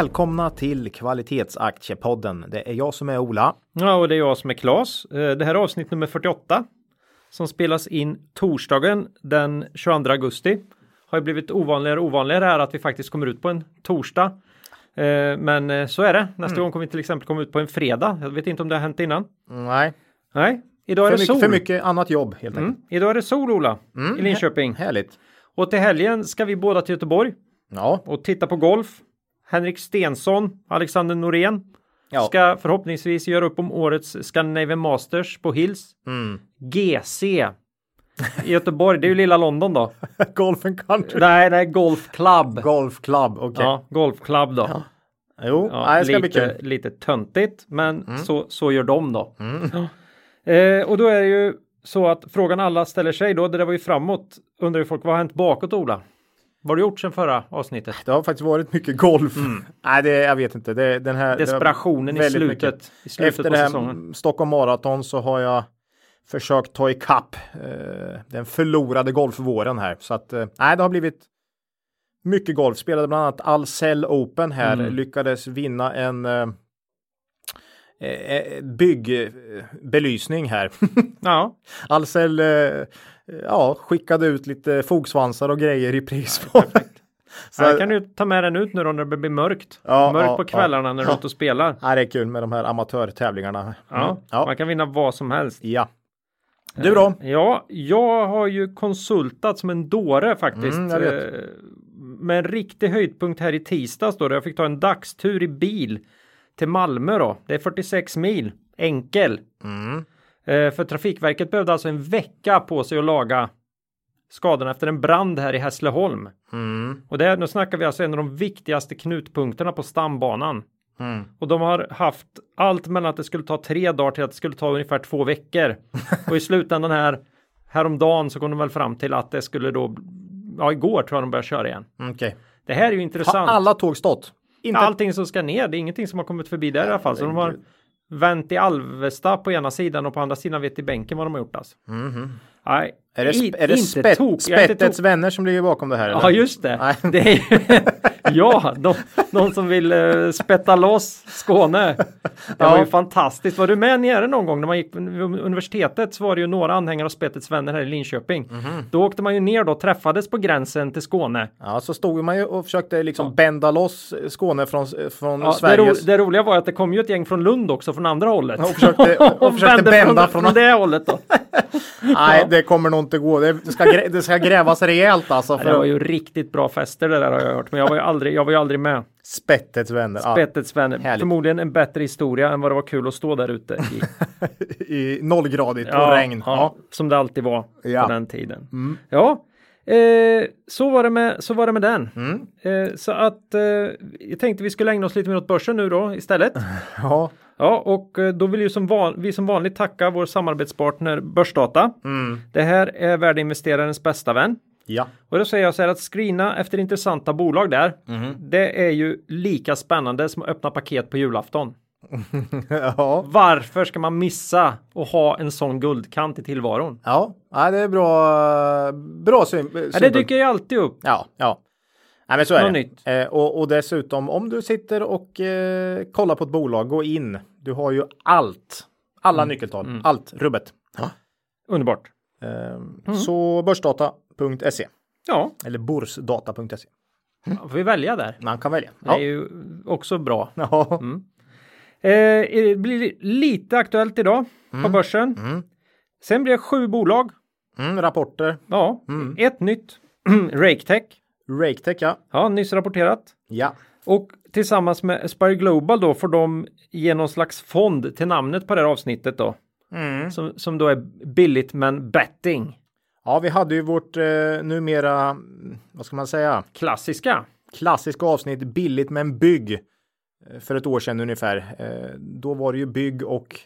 Välkomna till Kvalitetsaktiepodden. Det är jag som är Ola. Ja, och det är jag som är Klas. Eh, Det här är avsnitt nummer 48 som spelas in torsdagen den 22 augusti. Har ju blivit ovanligare och ovanligare här att vi faktiskt kommer ut på en torsdag. Eh, Men eh, så är det. Nästa Mm. gång kommer vi till exempel komma ut på en fredag. Jag vet inte om det har hänt innan. Nej, Nej, idag är för det mycket, sol. för mycket annat jobb helt Mm. enkelt. Idag är det sol Ola i Linköping. Härligt. Och till helgen ska vi båda till Göteborg Ja, och titta på golf. Henrik Stensson, Alexander Norén Ja. ska förhoppningsvis göra upp om årets Scandinavian Masters på Hills. Mm. GC i Göteborg, det är ju lilla London då. Golf and country. Nej, är Golf Club. Golf club, okej. Ja, Golf Club då. Jo, Ja, nej, det ska lite, bli kul. Mm. lite töntigt, men så, så gör de då. Ja. Eh, och då är det ju så att frågan alla ställer sig då, det där var ju framåt, undrar ju folk, vad har hänt bakåt Ola? Vad har du gjort sedan förra avsnittet? Det har faktiskt varit mycket golf. Nej, det, jag vet inte. Det, den här, Desperationen i slutet, i slutet Efter på det här. Stockholm Marathon så har jag försökt ta ikapp eh, den förlorade golfvåren här. Så att, eh, nej, det har blivit mycket golf. Spelade bland annat Ahlsell Open här. Mm. Lyckades vinna en eh, eh, byggbelysning här. Ja, Ahlsell eh, ja, skickade ut lite fogsvansar och grejer i pris på. så här kan du ta med den ut nu då när det blir mörkt. Ja, mörkt ja, på kvällarna när du är ja. ute och spelar. Ja, det är kul med de här amatörtävlingarna. Ja, Mm. ja. man kan vinna vad som helst. ja. Du då? Ja, jag har ju konsultat som en dåre faktiskt. Mm, eh, Med en riktig höjdpunkt här i tisdags då. där Jag fick ta en dagstur i bil till Malmö då. Det är 46 mil. Enkel. Mm. Eh, För Trafikverket behövde alltså en vecka på sig att laga skadorna efter en brand här i Hässleholm. Mm. Och det är, nu snackar vi alltså en av de viktigaste knutpunkterna på stambanan. Mm. Och de har haft allt mellan att det skulle ta tre dagar till att det skulle ta ungefär två veckor. Och i slutändan här häromdagen så kom de väl fram till att det skulle då, ja igår tror jag de började köra igen. Okej. Det här är ju Har intressant. alla tåg stått? Inte... Allting som ska ner, det är ingenting som har kommit förbi där i alla fall. Så de har. Vänt i Alvesta på ena sidan och på andra sidan vet i bänken vad de har gjort alltså. Nej, Är det, sp- är det inte spett, tok, är inte Spettets tok- vänner som ligger bakom det här? Ja eller? just det. Nej. det är ja, de, de som vill uh, spätta loss Skåne. Det Ja. var ju fantastiskt. Var du med nere någon gång när man gick på universitetet så var det ju några anhängare av Spettets vänner här i Linköping. Mhm. Då åkte man ju ner då, träffades på gränsen till Skåne. Ja, så stod man ju och försökte liksom bända loss Skåne från, från Ja, det, ro, det roliga var att det kom ju ett gäng från Lund också från andra hållet. Och försökte, och försökte vände bända från, från... det hållet då. Nej, det kommer nog inte gå. Det ska, det ska grävas rejält alltså. Det var För ju riktigt bra fester det där har jag hört. Men jag var ju aldrig, jag var ju aldrig med. Spettets vänner. Ja, Spettets vänner. Härligt. Förmodligen en bättre historia än vad det var kul att stå där ute i. I nollgradigt och regn. Ja, som det alltid var Ja. på den tiden. Ja, eh, så, var det med, så var det med den. Mm. Eh, så att eh, jag tänkte vi skulle ägna oss lite mer åt börsen nu då istället. Ja. Ja, och eh, då vill ju som van, vi som vanligt tacka vår samarbetspartner Börsdata. Mm. Det här är värdeinvesterarens bästa vän. Ja. Och då säger jag så här att screena efter intressanta bolag där. Mm. Det är ju lika spännande som att öppna paket på julafton. ja. Varför ska man missa att ha en sån guldkant i tillvaron? Ja, ja det är bra. Bra syn. Ja, det dyker ju alltid upp. Ja, ja. Nej, men så är Något det. Eh, och, och dessutom om du sitter och eh, kollar på ett bolag, gå in. Du har ju allt. Alla nyckeltal. Allt rubbet. Underbart. Eh, Så börsdata.se Ja, eller borsdata.se. då får vi välja där. Man kan välja. Det är ju också bra. Ja. Eh, det blir lite aktuellt idag på börsen. Sen blir det sju bolag. Mm, rapporter. Ja, ett nytt. Raketech. Raketech, ja. Ja, nyss rapporterat. Ja. Och tillsammans med Aspire Global då får de ge någon slags fond till namnet på det här avsnittet då. Som, som då är billigt men betting. Ja, vi hade ju vårt eh, numera, vad ska man säga, Klassiska. klassiska avsnitt billigt men bygg eh, för ett år sedan ungefär. Eh, då var det ju bygg och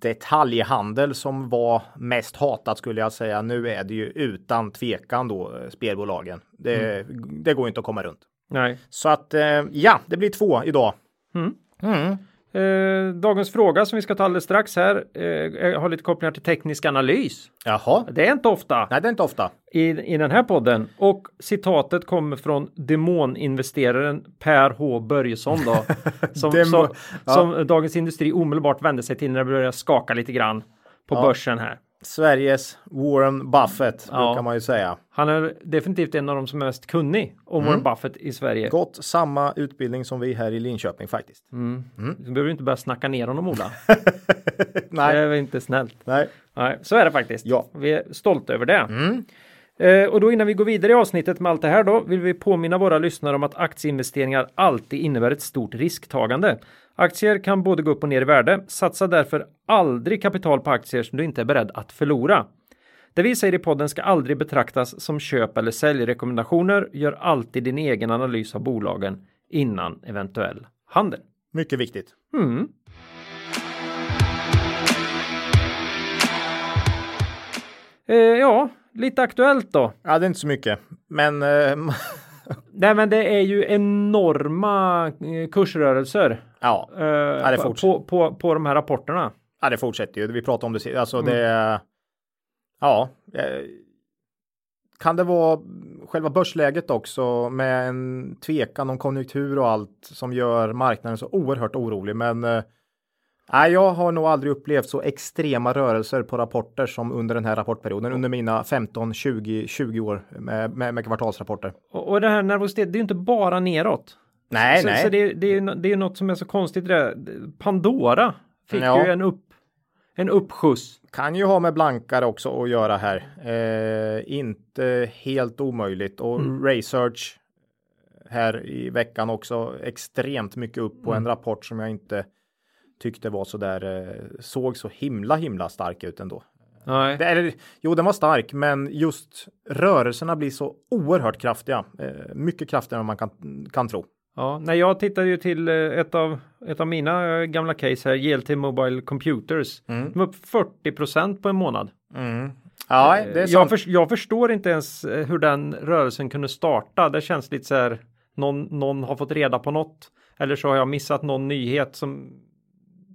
detaljhandel som var mest hatat skulle jag säga. Nu är det ju utan tvekan då eh, spelbolagen. Det, mm. det går inte att komma runt. Nej. Så att eh, ja, det blir två idag. Mm. Mm. Eh, dagens fråga som vi ska ta alldeles strax här eh, har lite kopplingar till teknisk analys. Jaha. Det är inte ofta. Nej, det är inte ofta. I, i den här podden. Och citatet kommer från demoninvesteraren Per H Börjesson då. som, Demo som, ja. som Dagens Industri omedelbart vände sig till när det började skaka lite grann på ja. börsen här. Sveriges Warren Buffett ja. brukar man ju säga. Han är definitivt en av de som är mest kunnig om mm. Warren Buffett i Sverige. Gått samma utbildning som vi här i Linköping faktiskt. Mm. Mm. Du behöver inte börja snacka ner honom Ola. Nej. Det är inte snällt. Nej. Nej, så är det faktiskt. Ja. Vi är stolta över det. Mm. Eh, och då innan vi går vidare i avsnittet med allt det här då vill vi påminna våra lyssnare om att aktieinvesteringar alltid innebär ett stort risktagande. Aktier kan både gå upp och ner i värde. Satsa därför aldrig kapital på aktier som du inte är beredd att förlora. Det vi säger i podden ska aldrig betraktas som köp eller säljrekommendationer. Gör alltid din egen analys av bolagen innan eventuell handel. Mycket viktigt. Mm. Eh, ja, lite aktuellt då. Ja, det är inte så mycket, men eh, Nej, men det är ju enorma eh, kursrörelser. Ja, eh, ja det på, på, på, på de här rapporterna. Ja, det fortsätter ju. Vi pratar om det. Alltså mm. det. Ja. Eh, kan det vara själva börsläget också med en tvekan om konjunktur och allt som gör marknaden så oerhört orolig. Men eh, Nej, jag har nog aldrig upplevt så extrema rörelser på rapporter som under den här rapportperioden under mina 15, 20, 20 år med, med, med kvartalsrapporter. Och, och det här nervositet, det är inte bara neråt. Nej, så, nej. Så det, det, är, det är något som är så konstigt. Det. Pandora fick ja. ju en, upp, en uppskjuts. Kan ju ha med blankare också att göra här. Eh, inte helt omöjligt och mm. research här i veckan också extremt mycket upp på mm. en rapport som jag inte tyckte var så där eh, såg så himla himla stark ut ändå. Nej. Det, eller, jo, den var stark, men just rörelserna blir så oerhört kraftiga. Eh, mycket kraftigare än man kan, kan tro. Ja, när jag tittade ju till eh, ett av, ett av mina gamla case här, JLT Mobile Computers. Mm. De var upp 40% på en månad. Mm. Ja, det är jag, för, jag, förstår inte ens hur den rörelsen kunde starta. Det känns lite så här, någon, någon har fått reda på något. Eller så har jag missat någon nyhet som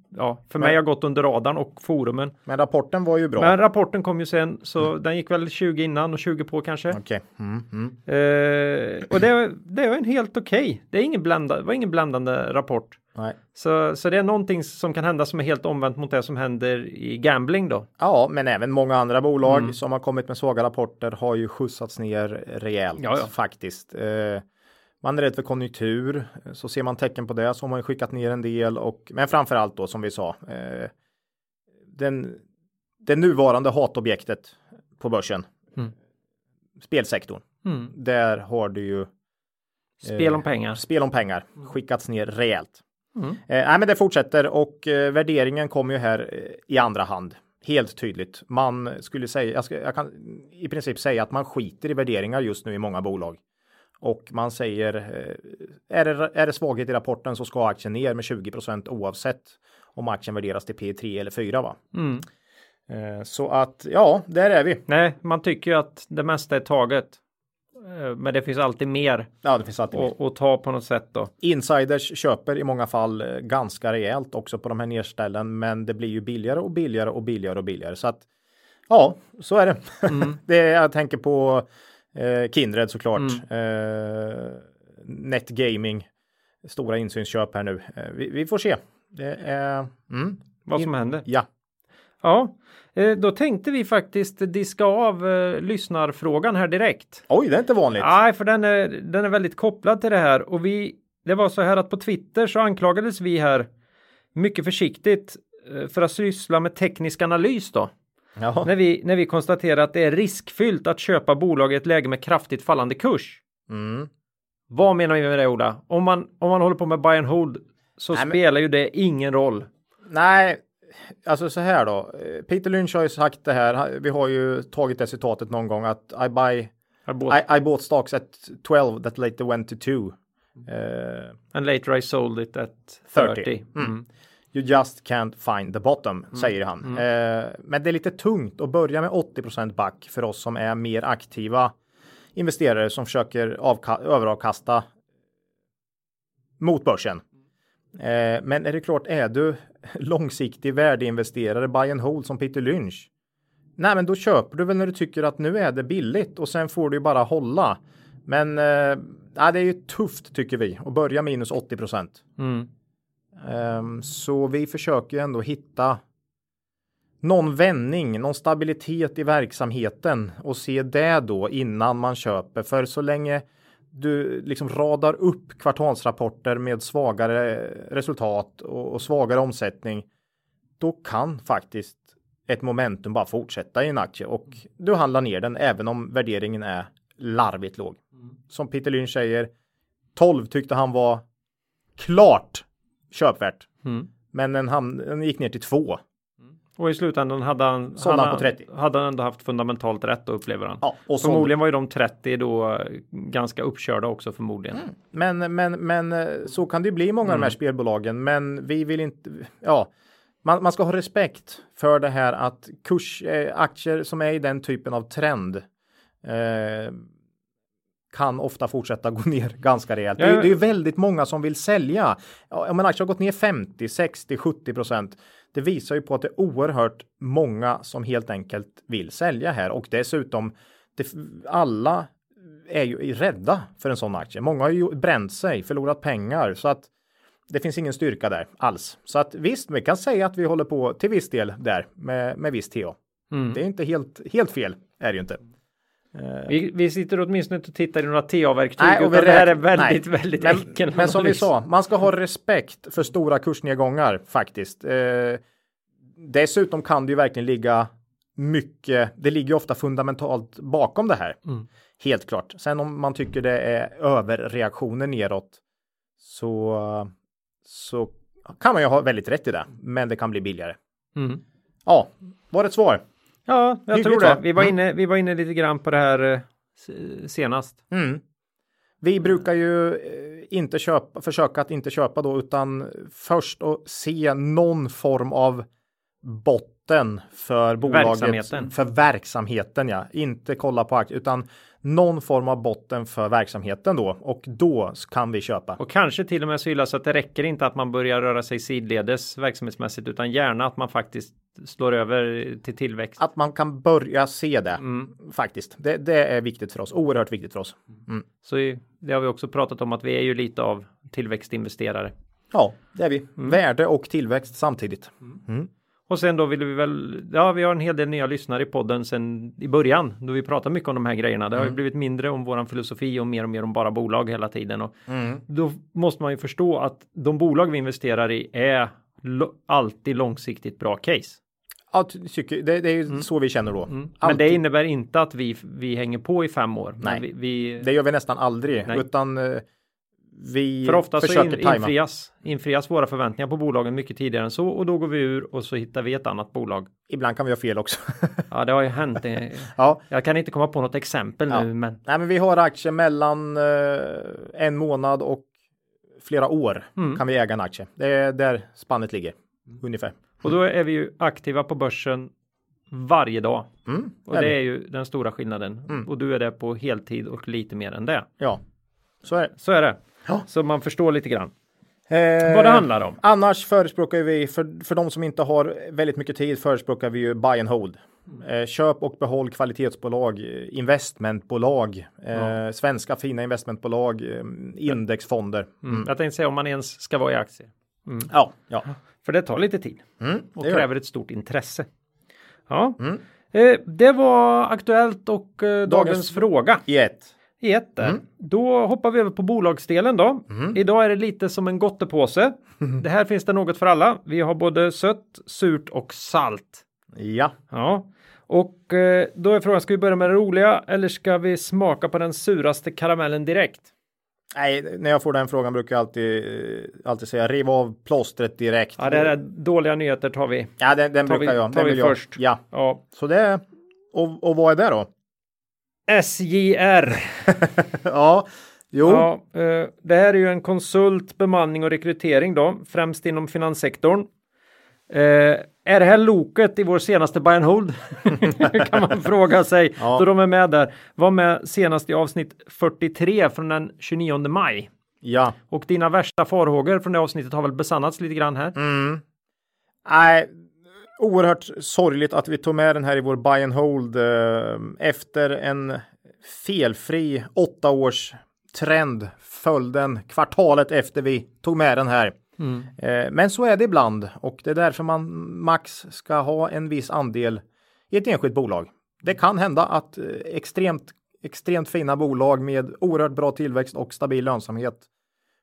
ja, för men, mig har gått under radarn och forumen. Men rapporten var ju bra. Men rapporten kom ju sen så mm. den gick väl 20 innan och 20 på kanske. Okej. Okay. Mm, mm. eh, och det, det är en helt okej. Okay. Det är ingen blanda, var ingen bländande rapport. Nej. Så, så det är någonting som kan hända som är helt omvänt mot det som händer i gambling då. Ja, men även många andra bolag mm. som har kommit med svaga rapporter har ju skjutsats ner rejält ja, ja. faktiskt. Eh, man är rädd för konjunktur, så ser man tecken på det så har man skickat ner en del och men framför allt då som vi sa. Eh, den, det nuvarande hatobjektet på börsen. Mm. Spelsektorn. Mm. Där har du ju. Spel om eh, pengar. Spel om pengar skickats ner rejält. Mm. Eh, nej, men det fortsätter och eh, värderingen kommer ju här eh, i andra hand. Helt tydligt. Man skulle säga, jag, ska, jag kan i princip säga att man skiter i värderingar just nu i många bolag. Och man säger eh, är det, är det svaghet i rapporten så ska aktien ner med 20% oavsett om aktien värderas till P3 eller 4. Va? Mm. Eh, så att ja, där är vi. Nej, man tycker ju att det mesta är taget. Eh, men det finns alltid mer. Ja, det finns alltid och, mer. Och ta på något sätt då. Insiders köper i många fall ganska rejält också på de här nedställen, men det blir ju billigare och billigare och billigare och billigare så att ja, så är det. Mm. det jag tänker på Eh, Kindred såklart. Mm. Eh, Netgaming. Stora insynsköp här nu. Eh, vi, vi, får se. Mm. vad som händer. Ja. Ja, eh, då tänkte vi faktiskt diska av eh, lyssnarfrågan här direkt. Oj, det är inte vanligt. Nej, för den är, den är väldigt kopplad till det här och vi. Det var så här att på Twitter så anklagades vi här mycket försiktigt för att syssla med teknisk analys då. När, vi, när vi konstaterar att det är riskfyllt att köpa bolag i ett läge med kraftigt fallande kurs. Mm. Vad menar vi med det Ola? Om man, om man håller på med buy and hold så Nej, spelar men... ju det ingen roll. Nej, alltså så här då. Peter Lynch har ju sagt det här. Vi har ju tagit det citatet någon gång att I buy I bought, I, I bought stocks at 12 that later went to 2. Uh, And later I sold it at 30. 30. Mm. Mm. You just can't find the bottom, säger han. Eh, men det är lite tungt att börja med 80% back för oss som är mer aktiva investerare som försöker avka- överavkasta mot börsen. Eh, men är det klart, är du långsiktig värdeinvesterare, buy and hold som Peter Lynch? Nej, men då köper du väl när du tycker att nu är det billigt och sen får du ju bara hålla. Men eh, det är ju tufft tycker vi att börja minus 80 procent. Mm. Ehm, så vi försöker ju ändå hitta någon vändning, någon stabilitet i verksamheten och se det då innan man köper. För så länge du liksom radar upp kvartalsrapporter med svagare resultat och, och svagare omsättning, då kan faktiskt ett momentum bara fortsätta i en aktie och du handlar ner den även om värderingen är larvigt låg. Som Peter Lynch säger, 12 tyckte han var klart köpvärt. Mm. Men den, ham- den gick ner till 2. Och i slutändan hade han, Sålde han på 30. hade han ändå haft fundamentalt rätt då upplever han. Ja, och Förmodligen var ju de 30 då eh, ganska uppkörda också förmodligen. men, men, men eh, så kan det bli i många av de här spelbolagen. Men vi vill inte, ja, man, man ska ha respekt för det här att kurs, eh, som är i den typen av trend eh, kan ofta fortsätta gå ner ganska rejält. Det, är- det är ju väldigt många som vill sälja. Ja, Om en aktie har gått ner 50, 60, 70 procent. Det visar ju på att det är oerhört många som helt enkelt vill sälja här och dessutom det, alla är ju rädda för en sån aktie. Många har ju bränt sig, förlorat pengar så att det finns ingen styrka där alls. Så att visst, vi kan säga att vi håller på till viss del där med, med viss TA. Mm. Det är inte helt, helt fel, är det ju inte. Vi, vi sitter åtminstone inte och tittar i några TA-verktyg Nej, och vi det här är väldigt, nej. väldigt Men, enkel men som vi sa, man ska ha respekt för stora kursnedgångar faktiskt. Eh, dessutom kan det ju verkligen ligga mycket, det ligger ofta fundamentalt bakom det här. Mm. Helt klart. Sen om man tycker det är överreaktioner neråt så, så kan man ju ha väldigt rätt i det, men det kan bli billigare. Mm. Ja, var det ett svar? Ja, jag Hyggligt, tror det. va? Vi var, Mm. inne, vi var inne lite grann på det här eh, senast. Mm. Vi brukar ju eh, inte köpa, försöka att inte köpa då, utan först att se någon form av botten för bolaget. Verksamheten. För verksamheten, ja. Inte kolla på aktier, utan någon form av botten för verksamheten då. Och då kan vi köpa. Och kanske till och med så illa så att det räcker inte att man börjar röra sig sidledes verksamhetsmässigt utan gärna att man faktiskt slår över till tillväxt. Att man kan börja se det Mm. faktiskt. Det, det är viktigt för oss, oerhört viktigt för oss. Mm. Så det har vi också pratat om att vi är ju lite av tillväxtinvesterare. Ja, det är vi. Mm. Värde och tillväxt samtidigt. Och sen då vill vi väl, ja vi har en hel del nya lyssnare i podden sen i början då vi pratar mycket om de här grejerna. Det har ju blivit mindre om våran filosofi och mer och mer om bara bolag hela tiden. Och Då måste man ju förstå att de bolag vi investerar i är alltid långsiktigt bra case. Ja, tycker, det, det är ju så vi känner då. Mm. Men det innebär inte att vi, vi hänger på i fem år. Nej. Vi, vi, Det gör vi nästan aldrig, Nej. utan eh, vi för ofta så in, infrias, infrias våra förväntningar på bolagen mycket tidigare än så och då går vi ur och så hittar vi ett annat bolag. Ibland kan vi ha fel också. Ja, det har ju hänt. Det- ja. Jag kan inte komma på något exempel Ja. nu, men Nej, men vi har aktier mellan eh, en månad och flera år Mm. kan vi äga en aktie. Det är där spannet ligger, ungefär. och då är vi ju aktiva på börsen varje dag Mm, och det är ju den stora skillnaden. Mm. Och du är det på heltid och lite mer än det. Ja, så är det. Så är det. Ja. Så man förstår lite grann Eh, vad det handlar om. Annars förespråkar vi, för, för de som inte har väldigt mycket tid, förespråkar vi ju buy and hold. Eh, köp och behåll kvalitetsbolag, eh, investmentbolag, eh, svenska fina investmentbolag, eh, indexfonder. Mm. Jag tänkte säga om man ens ska vara i aktier. Ja, ja. För det tar lite tid. Mm, och det kräver ett stort intresse. Ja, Mm. eh, det var aktuellt och eh, dagens, fråga I ett. I ett där. Då hoppar vi över på bolagsdelen då. Idag är det lite som en gottepåse. det här finns det något för alla. Vi har både sött, surt och salt. Ja. Ja, och eh, då är frågan, ska vi börja med det roliga eller ska vi smaka på den suraste karamellen direkt? Nej, när jag får den frågan brukar jag alltid, eh, alltid säga riv av plåstret direkt. Ja, det här är dåliga nyheter tar vi. Ja, den, den tar brukar vi- jag. tar Den vi vill jag. först. Ja, Ja, så det. Och, och vad är det då? SJR. ja, jo. Ja, eh, det här är ju en konsult, bemanning och rekrytering då, främst inom finanssektorn. Eh, är det här loket i vår senaste buy and hold? kan man fråga sig. Ja. Då de är med där. Var med senast i avsnitt 43 från den 29 maj. Ja, Och dina värsta farhågor från det avsnittet har väl besannats lite grann här. Mm. Nej, oerhört sorgligt att vi tog med den här i vår buy and hold eh, efter en felfri åtta års trend följden kvartalet efter vi tog med den här. Mm. Eh, men så är det ibland och det är därför man max ska ha en viss andel i ett enskilt bolag. Det kan hända att eh, extremt, extremt fina bolag med oerhört bra tillväxt och stabil lönsamhet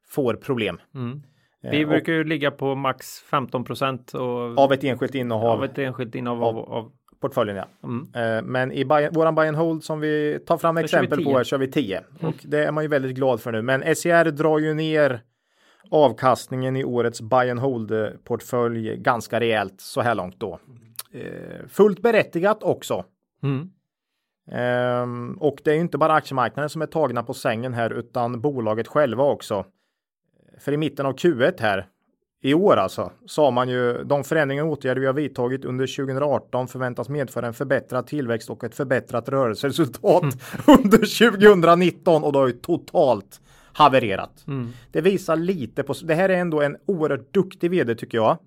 får problem. Mm. Eh, Vi och- brukar ju ligga på max 15 procent av, ett enskilt innehav. av ett enskilt innehav av, av portföljen ja. mm. Eh, Men i buy, våran buy and hold som vi tar fram exempel 10. på här kör vi 10. Och det är man ju väldigt glad för nu. Men SCR drar ju ner avkastningen i årets buy and hold eh, portfölj ganska rejält så här långt då. Eh, fullt berättigat också. Mm. Ehm, och det är ju inte bara aktiemarknaden som är tagna på sängen här utan bolaget själva också. För i mitten av Q1 här i år alltså sa man ju de förändringar och åtgärder vi har vidtagit under 2018 förväntas medföra en förbättrad tillväxt och ett förbättrat rörelseresultat under 2019 och det har ju totalt havererat. Mm. Det visar lite på, det här är ändå en oerhört duktig vd tycker jag.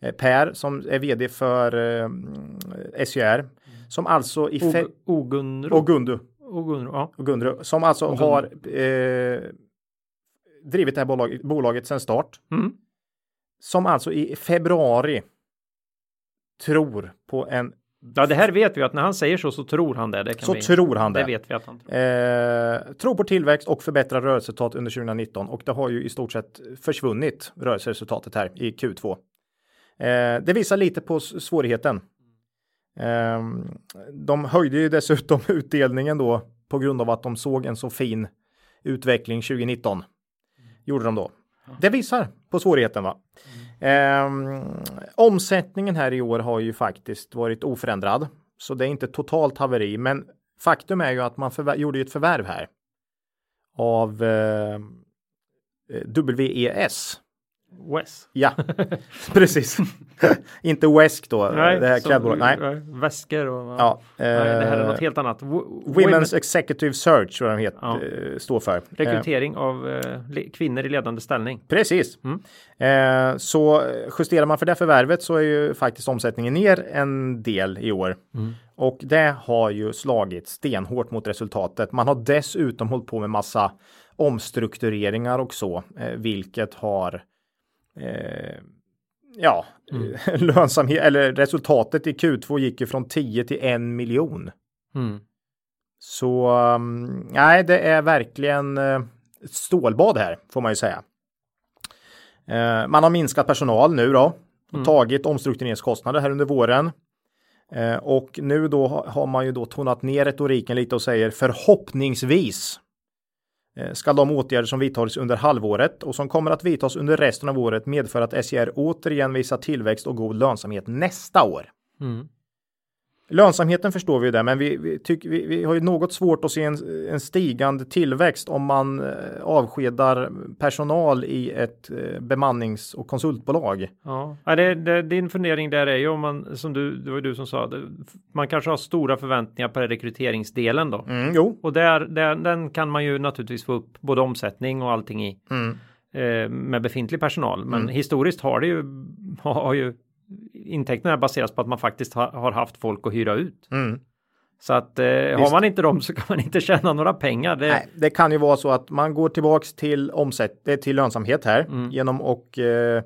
Eh, Per som är vd för eh, SCR som alltså i Ogunro. och Gundu Ogunro, ja. och Gundru som alltså Och Gundu. har eh, drivit det här bolaget, bolaget sedan start. Mm. Som alltså i februari tror på en, ja, det här vet vi att när han säger så så tror han det. Det, kan så vi, tror han det det. vet vi att han tror. Eh, tror på tillväxt och förbättrad rörelseresultat under 2019 och det har ju i stort sett försvunnit rörelseresultatet här i Q2. Eh, det visar lite på svårigheten. Eh, de höjde ju dessutom utdelningen då på grund av att de såg en så fin utveckling 2019. Gjorde de då. Det visar på svårigheten va. Ehm, omsättningen här i år har ju faktiskt varit oförändrad. Så det är inte totalt haveri. Men faktum är ju att man gjorde ju ett förvärv här. Av eh, WES. Wes. Ja, precis. inte Wesk då. det här klädbolaget. Nej. Väskor och... Ja, Nej, det här är eh, något helt annat. W- Women's Executive Search vad de heter, Ja. eh, står för. Eh, Rekrytering av eh, kvinnor i ledande ställning. Precis. Mm. Eh, så justerar man för det förvärvet så är ju faktiskt omsättningen ner en del i år. Mm. Och det har ju slagit stenhårt mot resultatet. Man har dessutom hållit på med massa omstruktureringar och så, eh, vilket har eh, ja, Mm. lönsamhet eller resultatet i Q2 gick ju från 10 till 1 miljon. Mm. Så um, nej, det är verkligen uh, ett stålbad här får man ju säga. Eh, man har minskat personal nu då och Mm. tagit omstruktureringskostnader här under våren. Eh, och nu då ha- har man ju då tonat ner retoriken lite och säger förhoppningsvis eh, Eh, ska de åtgärder som vidtagits under halvåret och som kommer att vidtas under resten av året medföra att SCR återigen visar tillväxt och god lönsamhet nästa år. Mm. Lönsamheten förstår vi ju där, men vi, vi, tycker, vi, vi har ju något svårt att se en, en stigande tillväxt om man eh, avskedar personal i ett eh, bemannings och konsultbolag. Ja, Ja, det, det, din fundering där är ju om man, som du, det var ju du som sa, det, man kanske har stora förväntningar på rekryteringsdelen då. Mm, jo, Och där, där, den kan man ju naturligtvis få upp både omsättning och allting i mm, eh, med befintlig personal. Men Mm. historiskt har det ju, har ju intäkterna baseras på att man faktiskt har, har haft folk att hyra ut. mm. Så att eh, har man inte dem så kan man inte tjäna några pengar. Det, Nej, det kan ju vara så att man går tillbaks till omsätt, eh, till lönsamhet här Mm. genom att eh,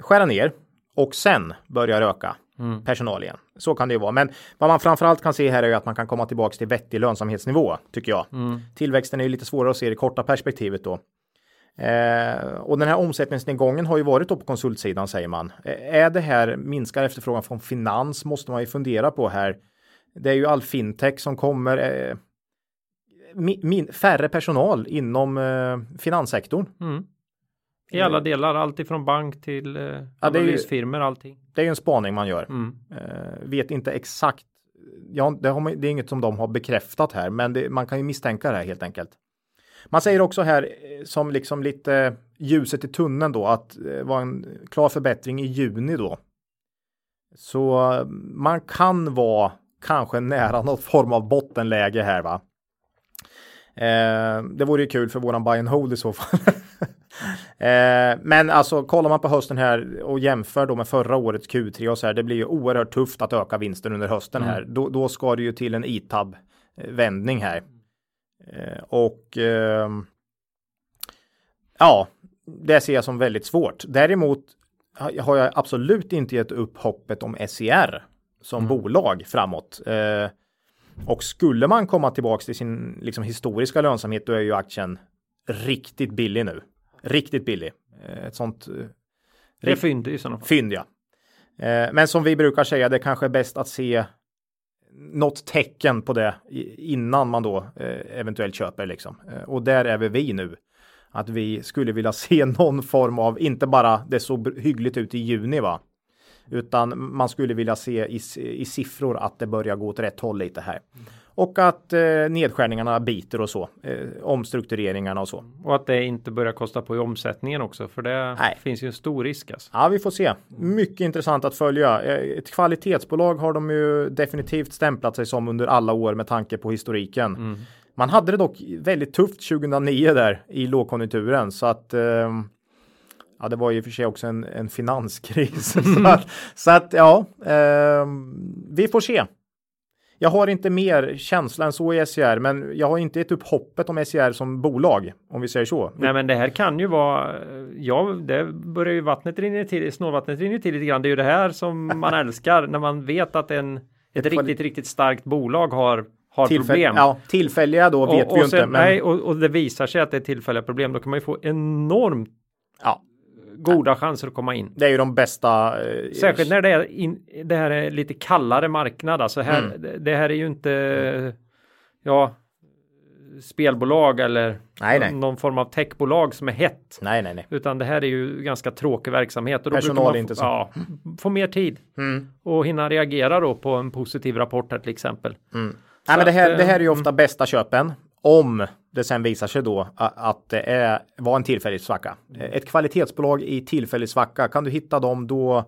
skära ner och sen börja öka Mm. personal igen. Så kan det ju vara. Men vad man framförallt kan se här är ju att man kan komma tillbaks till vettig lönsamhetsnivå tycker jag. Mm. Tillväxten är ju lite svårare att se i det korta perspektivet då. Eh, och den här omsättningsnedgången har ju varit då på konsultsidan säger man. Eh, är det här minskar efterfrågan från finans måste man ju fundera på här. Det är ju all fintech som kommer. Eh, min, min, färre personal inom eh, finanssektorn. Mm. I alla delar, allt ifrån bank till eh, analysfirmor, allting. Det är ju en spaning man gör. Mm. Eh, vet inte exakt. Ja, det, har man, det är inget som de har bekräftat här, men det, man kan ju misstänka det här helt enkelt. Man säger också här eh, som liksom lite ljuset i tunneln då att det var en klar förbättring i juni då Så man kan vara kanske nära något form av bottenläge här va. Eh, det vore ju kul för våran buy and hold i så fall. eh, men alltså kollar man på hösten här och jämför då med förra årets Q3 och så här, det blir ju oerhört tufft att öka vinsten under hösten mm. här. Då, då ska det ju till en ITAB vändning här. Eh, och eh, ja, det ser jag som väldigt svårt. Däremot har jag absolut inte gett upp hoppet om SCR som mm. bolag framåt. Eh, och skulle man komma tillbaks till sin liksom, historiska lönsamhet, då är ju aktien riktigt billig nu. Riktigt billig. Eh, ett sånt. Det är fynd i sådana fall. Fynd, ja. Men som vi brukar säga, det kanske är bäst att se något tecken på det innan man då eh, eventuellt köper liksom. Eh, och där är vi vi nu. Att vi skulle vilja se någon form av, inte bara det såg hyggligt ut i juni va, utan man skulle vilja se i, i siffror att det börjar gå åt rätt håll lite här. Mm. Och att eh, nedskärningarna biter och så. Eh, omstruktureringarna och så. Och att det inte börjar kosta på i omsättningen också. För det Nej. finns ju en stor risk. Alltså. Ja, vi får se. Mycket intressant att följa. Eh, ett kvalitetsbolag har de ju definitivt stämplat sig som under alla år med tanke på historiken. Mm. Man hade det dock väldigt tufft 2009 där i lågkonjunkturen så att eh, Ja, det var ju för sig också en, en finanskris. så, att, så, att, ja, eh, vi får se. Jag har inte mer känsla än så i SCR, men jag har inte gett upp hoppet om SCR som bolag, om vi säger så. Nej, men det här kan ju vara, ja, det börjar ju vattnet rinna till, snålvattnet rinner till lite grann. Det är ju det här som man älskar när man vet att en, ett riktigt, riktigt starkt bolag har har Tillfäll problem. Ja, tillfälliga då vet och, vi ju inte. Men... Nej, och, och, det visar sig att det är tillfälliga problem. Då kan man ju få enormt ja goda chanser att komma in. Det är ju de bästa. Eh, Särskilt när det är in, det här är lite kallare marknad. Alltså här, mm. det här är ju inte ja, spelbolag eller nej, nej. någon form av techbolag som är hett. Nej, nej, nej. Utan det här är ju ganska tråkig verksamhet. Och då Personal man inte så. Ja, få mer tid mm. och hinna reagera då på en positiv rapport här till exempel. Mm. Nej, men det, här, det här är ju ofta mm. bästa köpen om det sen visar sig då att det är, var en tillfällig svacka. Ett kvalitetsbolag i tillfällig svacka, kan du hitta dem då,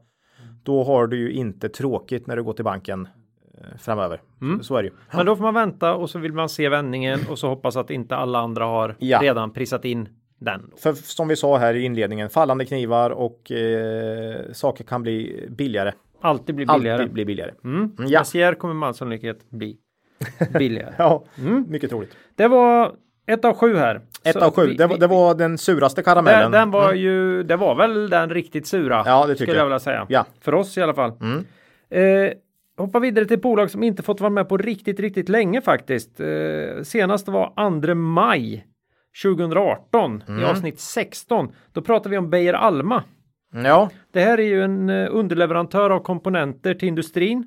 då har du ju inte tråkigt när du går till banken eh, framöver. Mm. Så är det ju. Men då får man vänta och så vill man se vändningen och så hoppas att inte alla andra har ja. redan prisat in den. För som vi sa här i inledningen, fallande knivar och eh, saker kan bli billigare. Alltid bli billigare. Alltid bli billigare. Mm. Ja. SCR kommer med all sannolikhet bli billigare. ja, mm. mycket troligt. Det var ett av sju här. Ett av sju. Vi, det, var, det, var den suraste karamellen. Den, den var mm. ju, det var väl den riktigt sura. Ja, det tycker skulle jag. vilja säga. Ja. För oss i alla fall. Mm. Eh, hoppa vidare till bolag som inte fått vara med på riktigt, riktigt länge faktiskt. Eh, senast var 2 maj 2018 mm. i avsnitt 16. Då pratar vi om Beijer Alma. Ja. Det här är ju en eh, underleverantör av komponenter till industrin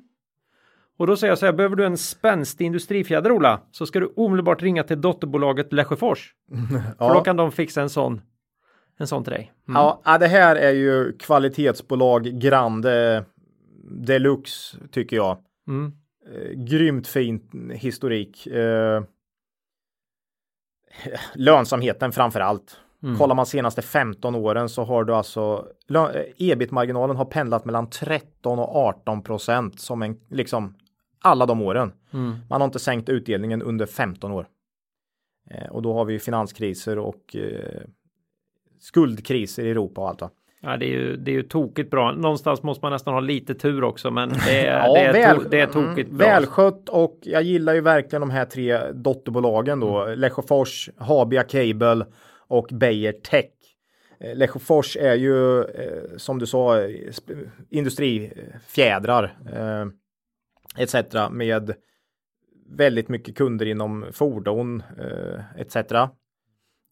och då säger jag så här, behöver du en spänstig industrifjäder Ola, så ska du omedelbart ringa till dotterbolaget Lesjöfors. ja. För då kan de fixa en sån, en sån till dig. Mm. Ja, det här är ju kvalitetsbolag Grande Deluxe tycker jag. Mm. Eh, grymt fin historik. Eh, lönsamheten framför allt. Mm. Kollar man senaste 15 åren så har du alltså ebit-marginalen har pendlat mellan 13 och 18 procent som en liksom alla de åren. Mm. Man har inte sänkt utdelningen under 15 år. Eh, och då har vi finanskriser och eh, skuldkriser i Europa och allt. Va? Ja, det är ju, det är ju tokigt bra. Någonstans måste man nästan ha lite tur också, men det är, ja, det är, väl, to, det är tokigt mm, bra. Välskött och jag gillar ju verkligen de här tre dotterbolagen då. Mm. Lesjöfors, Habia Cable och Beijer Tech. Eh, Lesjöfors är ju, eh, som du sa, industrifjädrar. Eh, etc. med väldigt mycket kunder inom fordon eh, etc.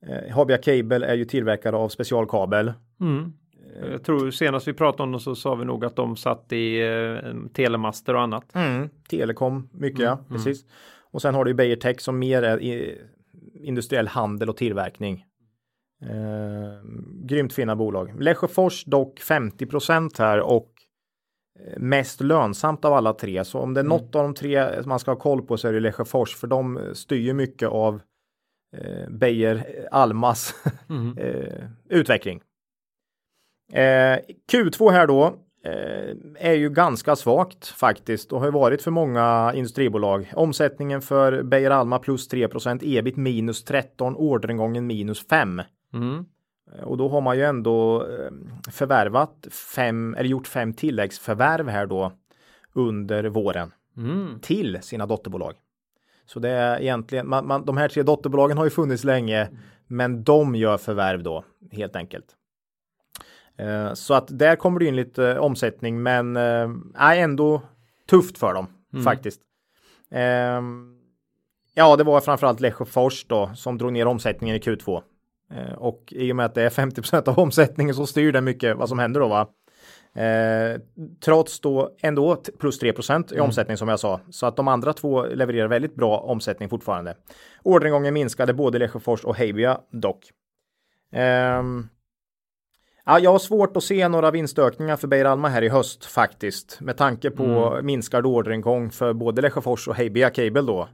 Eh, Habia Cable är ju tillverkare av specialkabel. Mm. Eh, Jag tror senast vi pratade om dem så sa vi nog att de satt i eh, telemaster och annat. Mm. Telekom, mycket mm. ja, mm. precis. Och sen har du Beijer Tech som mer är i, industriell handel och tillverkning. Eh, grymt fina bolag. Lesjöfors dock 50% här och mest lönsamt av alla tre. Så om det är mm. något av de tre man ska ha koll på så är det Lesjöfors för de styr mycket av eh, Beijer Almas mm. eh, utveckling. Eh, Q2 här då. eh, är ju ganska svagt faktiskt och har varit för många industribolag. Omsättningen för Beijer Alma plus 3% ebit minus 13, orderingången minus 5. Mm. Och då har man ju ändå eh, förvärvat fem eller gjort fem tilläggsförvärv här då under våren Mm. till sina dotterbolag. Så det är egentligen, man, man, de här tre dotterbolagen har ju funnits länge, men de gör förvärv då helt enkelt. Eh, så att där kommer det in lite eh, omsättning, men eh, ändå tufft för dem Mm. faktiskt. Eh, ja, det var framförallt Lesjöfors då som drog ner omsättningen i Q2. Eh, och i och med att det är 50% av omsättningen så styr det mycket vad som händer då va. Eh, trots då ändå plus 3% i omsättning som jag sa. Så att de andra två levererar väldigt bra omsättning fortfarande. Orderingången minskade både Lesjöfors och Heibia dock. Ehm, ja, jag har svårt att se några vinstökningar för Beijer Alma här i höst faktiskt. Med tanke på minskad orderingång för både Lesjöfors och Heibia Cable då.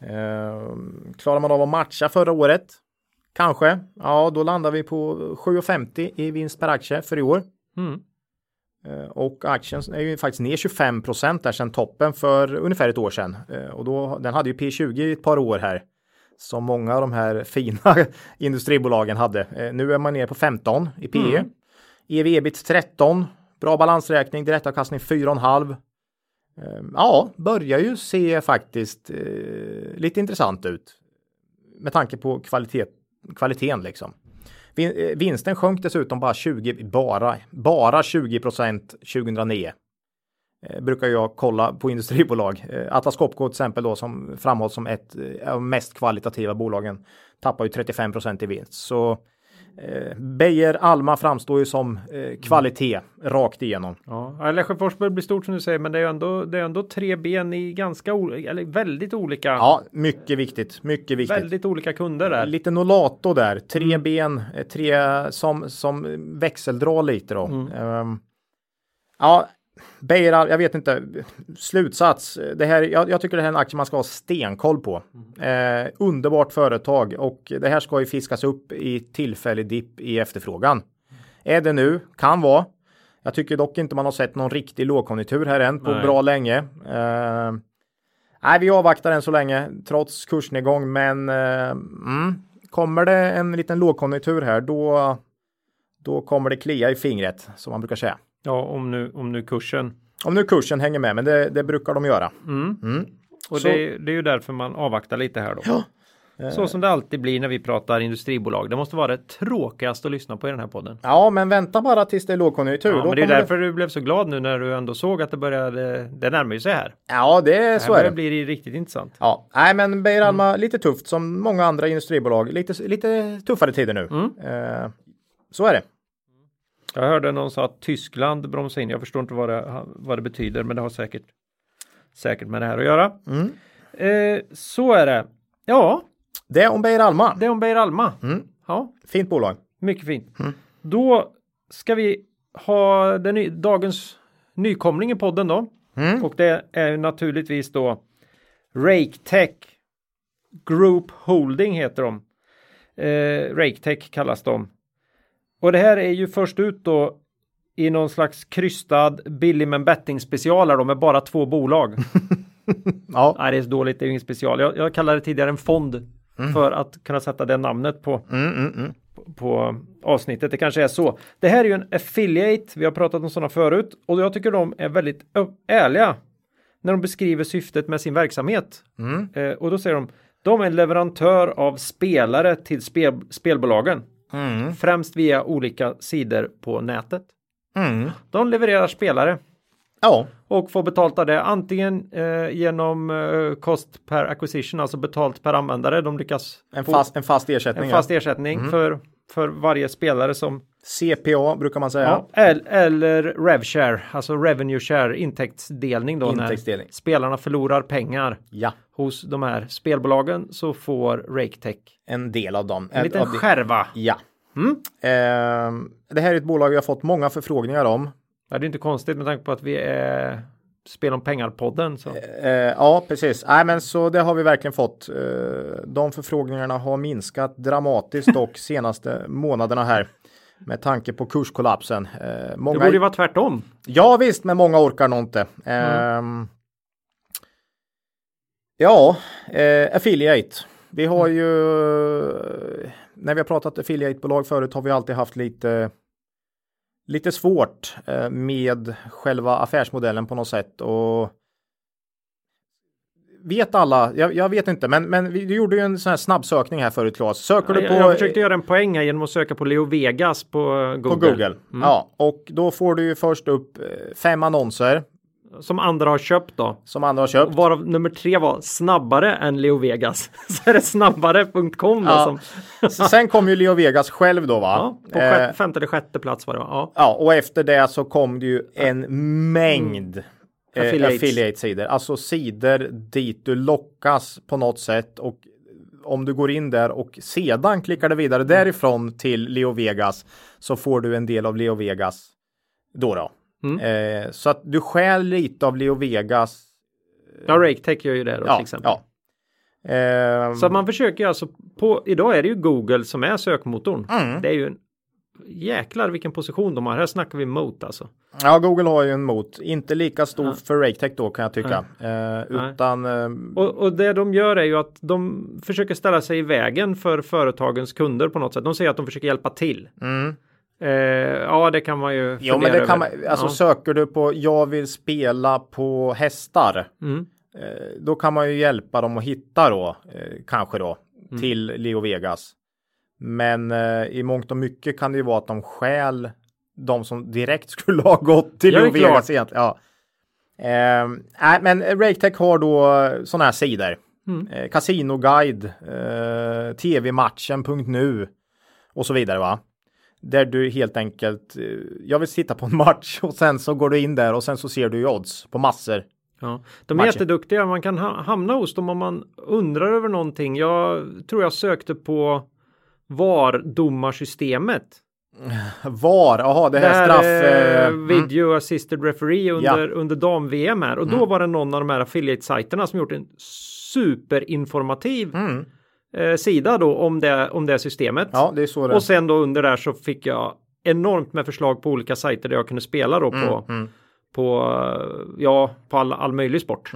Ehm, klarar man av att matcha förra året? Kanske. Ja, då landar vi på 7,50 i vinst per aktie för i år. Mm. Eh, Och aktien är ju faktiskt ner 25 där sedan toppen för ungefär ett år sedan. Eh, Och då, den hade ju P20 i ett par år här. Som många av de här fina industribolagen hade. Eh, Nu är man ner på 15 i PE. Mm. EV ebit 13. Bra balansräkning, direktavkastning 4,5. Eh, Ja, börjar ju se faktiskt eh, lite intressant ut. Med tanke på kvalitet, kvaliteten liksom. Eh, vinsten sjönk dessutom bara 20, bara, bara 20 procent 2009. Eh, brukar jag kolla på industribolag. Eh, Atlas Copco till exempel då som framhålls som ett eh, av de mest kvalitativa bolagen tappar ju 35 procent i vinst. Så eh, Beijer Alma framstår ju som eh, kvalitet rakt igenom. Ja, Lesjöfors börjar bli stort som du säger, men det är ändå, det är ändå tre ben i ganska, eller väldigt olika, Ja, mycket viktigt, mycket viktigt. väldigt olika kunder där. Lite Nolato där, tre ben, eh, tre som, som växeldrar lite då. Ehm, ja, Beijer, jag vet inte, slutsats. Det här, jag, jag tycker det här är en aktie man ska ha stenkoll på. Eh, underbart företag och det här ska ju fiskas upp i tillfällig dipp i efterfrågan. Är det nu? Kan vara. Jag tycker dock inte man har sett någon riktig lågkonjunktur här än på Nej. bra länge. Eh, nej, vi avvaktar än så länge trots kursnedgång, men eh, mm, kommer det en liten lågkonjunktur här, då, då kommer det klia i fingret som man brukar säga. Ja, om nu, om nu kursen. Om nu kursen hänger med, men det, det brukar de göra. Mm. Mm. Och Så- det, det är ju därför man avvaktar lite här då. Ja. Så som det alltid blir när vi pratar industribolag. Det måste vara det tråkigaste att lyssna på i den här podden. Ja, men vänta bara tills det är lågkonjunktur. Ja, men det är därför du blev så glad nu när du ändå såg att det började, det närmar ju sig här. Ja, det, så här är det. blir det riktigt intressant. Ja, nej, men Beijer Alma lite tufft som många andra industribolag. Lite, lite tuffare tider nu. Mm. Eh, så är det. Jag hörde någon sa att Tyskland bromsar in. Jag förstår inte vad det, vad det betyder, men det har säkert, säkert med det här att göra. Mm. Eh, så är det. Ja, Det är om Beijer Alma. det är om Beijer Alma. Mm. Ja, Fint bolag. mycket fint. Mm. Då ska vi ha den ny, dagens nykomling i podden då. Mm. Och det är naturligtvis då RakeTech Group Holding heter de. Eh, RakeTech kallas de. Och det här är ju först ut då i någon slags krystad billig men betting specialer då med bara två bolag. Ja. Nej, det är så dåligt, det är ju ingen special. Jag, jag kallade det tidigare en fond för att kunna sätta det namnet på, Mm, mm, mm. på avsnittet. Det kanske är så. Det här är ju en affiliate. Vi har pratat om sådana förut och jag tycker de är väldigt ärliga när de beskriver syftet med sin verksamhet. Mm. Eh, och då säger de de är en leverantör av spelare till spel, spelbolagen. Mm. Främst via olika sidor på nätet. Mm. De levererar spelare Ja. och får betalt av det antingen eh, genom eh, cost per acquisition, alltså betalt per användare. De lyckas En fast, en fast ersättning. en ja. fast ersättning för, för varje spelare som CPA brukar man säga. Ja, el- eller RevShare, alltså Revenue Share, intäktsdelning då Intäktsdelning. när spelarna förlorar pengar Ja, hos de här spelbolagen så får RakeTech en del av dem. en liten av skärva. Ja. Mm. Ehm, det här är ett bolag vi har fått många förfrågningar om. Ja, det är inte konstigt med tanke på att vi är Spel om pengar-podden. Så. Eh, ja, precis. Nej, men så det har vi verkligen fått. Eh, de förfrågningarna har minskat dramatiskt dock senaste månaderna här. Med tanke på kurskollapsen. Eh, många... Det borde ju vara tvärtom. Ja visst, men många orkar nog inte. Mm. ja, eh, affiliate. Vi har ju, när vi har pratat affiliate-bolag förut har vi alltid haft lite lite svårt eh, med själva affärsmodellen på något sätt och vet alla, jag, jag, vet inte, men, men vi gjorde ju en sån här snabbsökning här förut Claes. Söker ja, du på... Jag försökte göra en poäng här genom att söka på Leo Vegas på Google. På Google, mm. ja. Och då får du ju först upp eh, fem annonser. Som andra har köpt då. Som andra har köpt. Varav nummer tre var snabbare än Leo Vegas. Så är det snabbare.com ja. som... Sen kom ju Leo Vegas själv då va? Ja, på eh, femte eller sjätte plats var det va? Ja. ja, och efter det så kom det ju en mängd mm affiliates. affiliate-sidor, alltså sidor dit du lockas på något sätt och om du går in där och sedan klickar du vidare därifrån till Leo Vegas så får du en del av Leo Vegas då. då. Mm. Eh, så att du stjäl lite av Leo Vegas. Ja, RakeTech gör ju det då ja, till exempel. Ja. Eh, så man försöker alltså på idag är det ju Google som är sökmotorn. Mm. Det är ju en jäklar vilken position de har. Här snackar vi mot alltså. Ja, Google har ju en mot. Inte lika stor ja. för RakeTech då kan jag tycka. Eh, utan... Eh... Och, och, det de gör är ju att de försöker ställa sig i vägen för företagens kunder på något sätt. De säger att de försöker hjälpa till. Mm. Eh, ja, det kan man ju. Jo, men det kan man. Alltså ja. söker du på jag vill spela på hästar. Mm. Eh, då kan man ju hjälpa dem att hitta då, eh, kanske då, mm. till Leo Vegas. Men eh, i mångt och mycket kan det ju vara att de stjäl de som direkt skulle ha gått till Leo Vegas egentligen. Ja. Eh, nej, men RakeTech har då sådana här sidor. Mm. Eh, Casinoguide, eh, tvmatchen.nu och så vidare va. Där du helt enkelt, eh, jag vill titta på en match och sen så går du in där och sen så ser du odds på massor. Ja, de är matcher. jätteduktiga. Man kan ha hamna hos dem om man undrar över någonting. Jag tror jag sökte på VAR-domarsystemet. VAR, jaha det här, det här straff... Eh, mm. video assisted referee under, ja. under dam-VM här och mm. då var det någon av de här affiliate-sajterna som gjort en superinformativ mm. Eh, sida då om det, om det systemet. Ja, det är så det. Och sen då under där så fick jag enormt med förslag på olika sajter där jag kunde spela då på, mm, mm. på, ja, på all, all möjlig sport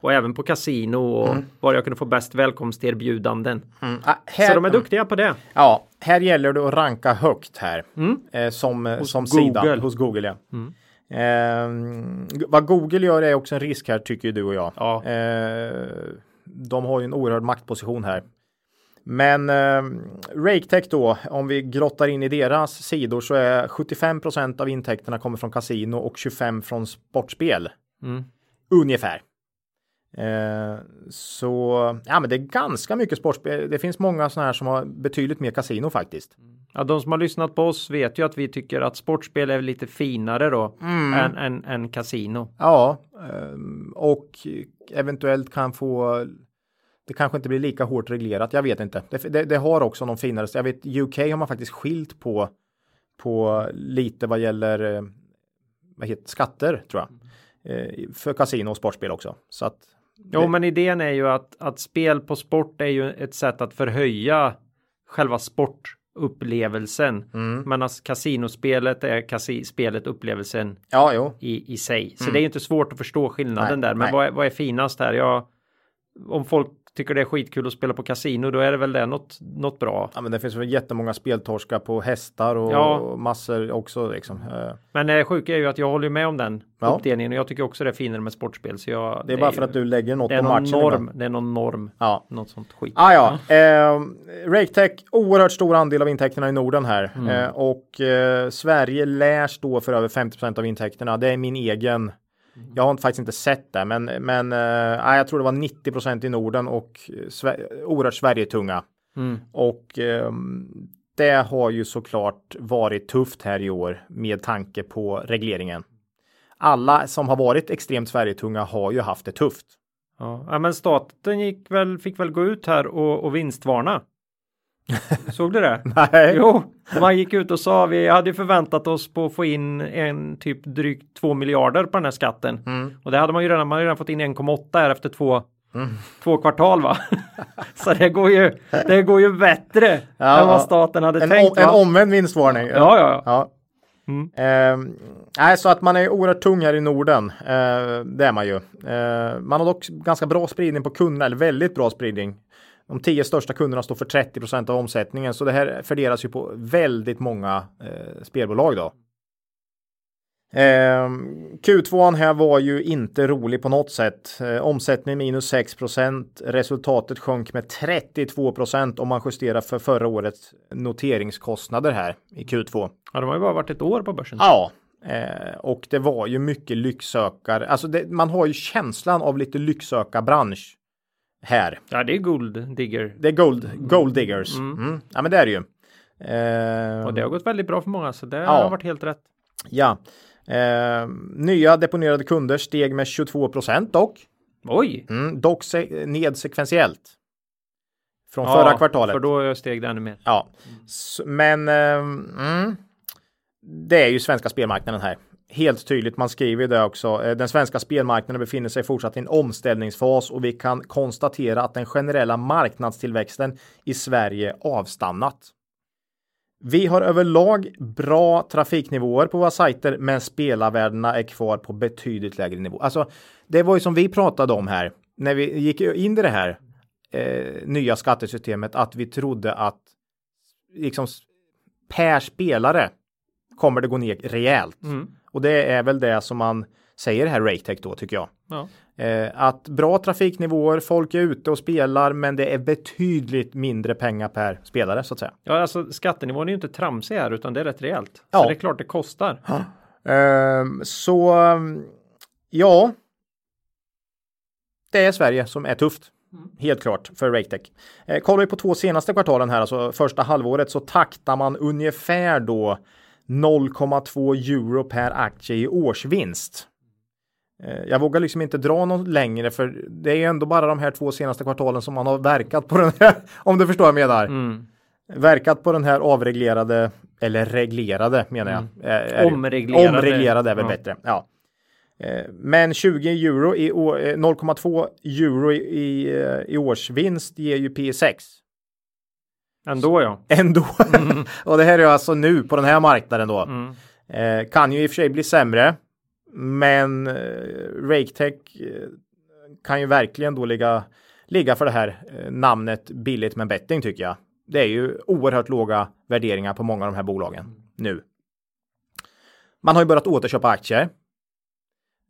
och även på kasino och mm. var jag kunde få bäst välkomsterbjudanden. Mm. Ah, här, så de är duktiga på det. Ja, här gäller det att ranka högt här mm. eh, som, eh, hos som Google. sida hos Google. Ja. Mm. Eh, vad Google gör är också en risk här tycker du och jag. Ja. Eh, de har ju en oerhörd maktposition här. Men eh, RakeTech då, om vi grottar in i deras sidor så är 75% av intäkterna kommer från kasino och 25 från sportspel. Mm. Ungefär. Eh, så ja, men det är ganska mycket sportspel. Det finns många sådana här som har betydligt mer kasino faktiskt. Ja, de som har lyssnat på oss vet ju att vi tycker att sportspel är lite finare då mm. än, än, än kasino. Ja, ehm, och eventuellt kan få det kanske inte blir lika hårt reglerat. Jag vet inte. Det, det, det har också någon finare. Jag vet UK har man faktiskt skilt på på lite vad gäller eh, vad heter skatter tror jag eh, för kasino och sportspel också. Så att Jo, men idén är ju att, att spel på sport är ju ett sätt att förhöja själva sportupplevelsen. Mm. Men kasinospelet är kasi spelet upplevelsen ja, jo. I, i sig. Så mm. det är inte svårt att förstå skillnaden nej, där. Men vad är, vad är finast här? Ja, om folk tycker det är skitkul att spela på kasino, då är det väl det något, något bra. Ja, men det finns väl jättemånga speltorskar på hästar och ja. massor också. Liksom. Eh. Men det sjuka är ju att jag håller med om den ja. uppdelningen och jag tycker också det är finare med sportspel. Så jag, det är bara för att du lägger något på matchen. Norm, det är någon norm. Ja. Något sånt skit. Ah, ja, eh, RakeTech, oerhört stor andel av intäkterna i Norden här. Mm. Eh, och eh, Sverige lär stå för över 50% av intäkterna. Det är min egen jag har faktiskt inte sett det, men, men äh, jag tror det var 90% i Norden och oerhört Sverigetunga. Mm. Och äh, det har ju såklart varit tufft här i år med tanke på regleringen. Alla som har varit extremt Sverigetunga har ju haft det tufft. Ja, men staten gick väl, fick väl gå ut här och, och vinstvarna. Såg du det? Nej. Jo, man gick ut och sa vi hade förväntat oss på att få in en typ drygt 2 miljarder på den här skatten. Mm. Och det hade man ju redan, man hade redan fått in 1,8 här efter två två kvartal va? så det går ju, det går ju bättre Ja, än vad staten hade En, tänkt. om, en omvänd vinstvarning. Ja, ja, ja. Mm. Ehm, nej, så att man är oerhört tung här i Norden. Eh, det är man ju. Eh, man har dock ganska bra spridning på kunderna, eller väldigt bra spridning. De tio största kunderna står för 30% av omsättningen, så det här fördelas ju på väldigt många eh, spelbolag då. Ehm, Q2 här var ju inte rolig på något sätt. Eh, omsättning minus 6% Resultatet sjönk med 32% om man justerar för förra årets noteringskostnader här i Q2. ja, de har ju bara varit ett år på börsen. Ja, eh, och det var ju mycket lycksökare. Alltså det, man har ju känslan av lite lycksökarbransch här. Ja, det är Gold Digger. Det är gold, gold diggers. Mm. Ja, men det är det ju. Eh, Och det har gått väldigt bra för många, så det Ja. har varit helt rätt. Ja. Eh, nya deponerade kunder steg med 22% dock. Oj! Mm, dock se- ned sekventiellt. Från Ja, förra kvartalet. För då steg det ännu mer. Ja, S- men ehm, mm, det är ju svenska spelmarknaden här. Helt tydligt, man skriver det också. Eh, den svenska spelmarknaden befinner sig fortsatt i en omställningsfas och vi kan konstatera att den generella marknadstillväxten i Sverige avstannat. Vi har överlag bra trafiknivåer på våra sajter, men spelarvärdena är kvar på betydligt lägre nivå. Alltså, det var ju som vi pratade om här när vi gick in i det här eh, nya skattesystemet, att vi trodde att liksom per spelare kommer det gå ner rejält. Mm. Och det är väl det som man säger här Raketech då tycker jag. Ja. Eh, att bra trafiknivåer, folk är ute och spelar, men det är betydligt mindre pengar per spelare så att säga. ja, alltså skattenivån är ju inte tramsig här, utan det är rätt rejält. Ja. Så det är klart det kostar. Ehm, så ja. Det är Sverige som är tufft. Helt klart för Raketech. Eh, kollar vi på två senaste kvartalen här, alltså första halvåret, så taktar man ungefär då 0,2 euro per aktie i årsvinst. Eh, Jag vågar liksom inte dra något längre för det är ju ändå bara de här två senaste kvartalen som man har verkat på den här, om du förstår vad jag menar. Mm. Verkat på den här avreglerade, eller reglerade menar jag. Eh, är det- Omreglerade. Omreglerade är väl Ja. bättre. Ja. Eh, Men 20 euro i å- eh, 0,2 euro i, i, eh, i årsvinst ger ju P6. Ändå ja. Ändå. och det här är alltså nu på den här marknaden då. Mm. Eh, kan ju i och för sig bli sämre. Men eh, Raketech eh, kan ju verkligen då ligga, ligga för det här eh, namnet billigt men betting tycker jag. Det är ju oerhört låga värderingar på många av de här bolagen nu. Man har ju börjat återköpa aktier.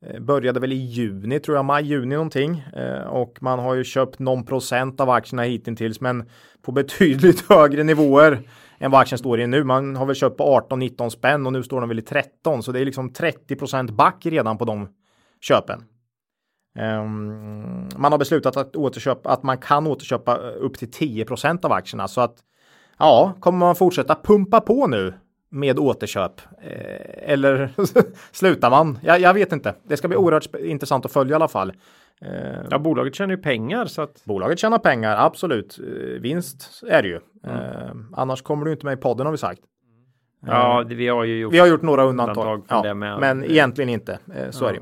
Eh, började väl i juni tror jag, maj, juni någonting. Eh, och man har ju köpt någon procent av aktierna hittills men på betydligt högre nivåer än vad aktien står i nu. Man har väl köpt på 18-19 spänn och nu står den väl i 13 så det är liksom 30% back redan på de köpen. Ehm, man har beslutat att återköpa att man kan återköpa upp till 10% av aktierna så att ja, kommer man fortsätta pumpa på nu med återköp eh, eller slutar man? Jag, jag vet inte. Det ska bli oerhört intressant att följa i alla fall. Eh, Ja, bolaget tjänar ju pengar så att Bolaget tjänar pengar, absolut. Eh, vinst är det ju. Eh, annars kommer du inte med i podden har vi sagt. ja, det, vi har ju gjort. Vi har gjort några undantag, Undantag ja, men egentligen inte. Så är det.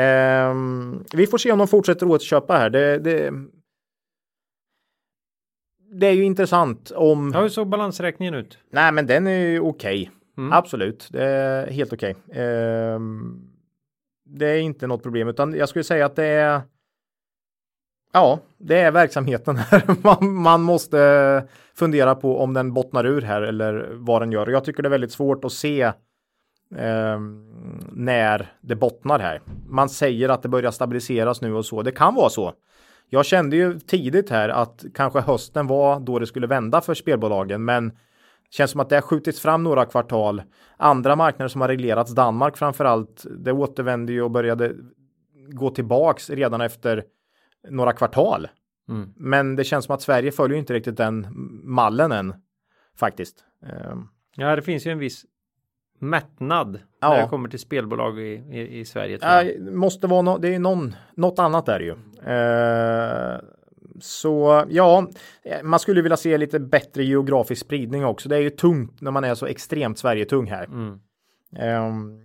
Ehm, vi får se om de fortsätter återköpa här. Det, det, det är ju intressant om... Hur såg balansräkningen ut? Nej, men den är ju okej. Mm. Absolut, det är helt okej. Ehm, det är inte något problem, utan jag skulle säga att det är. Ja, det är verksamheten här. Man, man måste fundera på om den bottnar ur här eller vad den gör. Jag tycker det är väldigt svårt att se ehm, när det bottnar här. Man säger att det börjar stabiliseras nu och så. Det kan vara så. Jag kände ju tidigt här att kanske hösten var då det skulle vända för spelbolagen, men Känns som att det har skjutits fram några kvartal. Andra marknader som har reglerats, Danmark framförallt, det återvände ju och började gå tillbaks redan efter några kvartal. Mm. Men det känns som att Sverige följer inte riktigt den mallen än faktiskt. Ehm, Ja, det finns ju en viss mättnad Ja. när det kommer till spelbolag i, i, i Sverige. Tror jag. Nej, måste vara no det är någon, något annat där ju. Eh, så ja, eh, man skulle vilja se lite bättre geografisk spridning också. Det är ju tungt när man är så extremt Sverige-tung här. Mm. Ehm,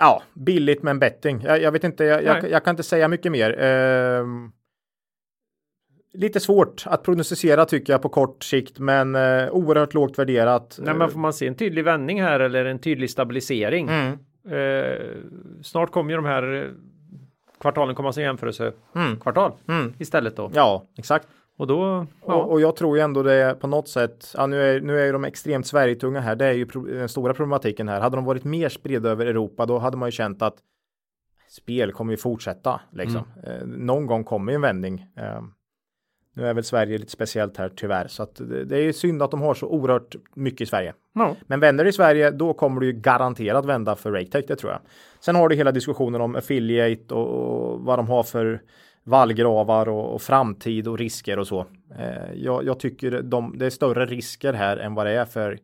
Ja, billigt men betting. Jag, jag vet inte, jag, jag, jag, kan inte säga mycket mer. Eh, lite svårt att prognostisera tycker jag på kort sikt, men eh, oerhört lågt värderat. Nej, men får man se en tydlig vändning här eller en tydlig stabilisering? Mm. Eh, snart kommer ju de här kvartalen komma som jämförelsekvartal mm. mm. istället då. Ja, exakt. Och då, ja. och, och, jag tror ju ändå det på något sätt, ja, nu, är, nu är ju de extremt Sverigetunga här, det är ju pro, den stora problematiken här. Hade de varit mer spridda över Europa, då hade man ju känt att spel kommer ju fortsätta liksom. Mm. Eh, någon gång kommer ju en vändning. Eh, nu är väl Sverige lite speciellt här tyvärr, så att det, det är synd att de har så oerhört mycket i Sverige. Mm. Men vänder i Sverige, då kommer det ju garanterat vända för RateTech, det tror jag. Sen har du hela diskussionen om affiliate och, och vad de har för vallgravar och, och, framtid och risker och så. Eh, jag, jag, tycker de, det är större risker här än vad det är för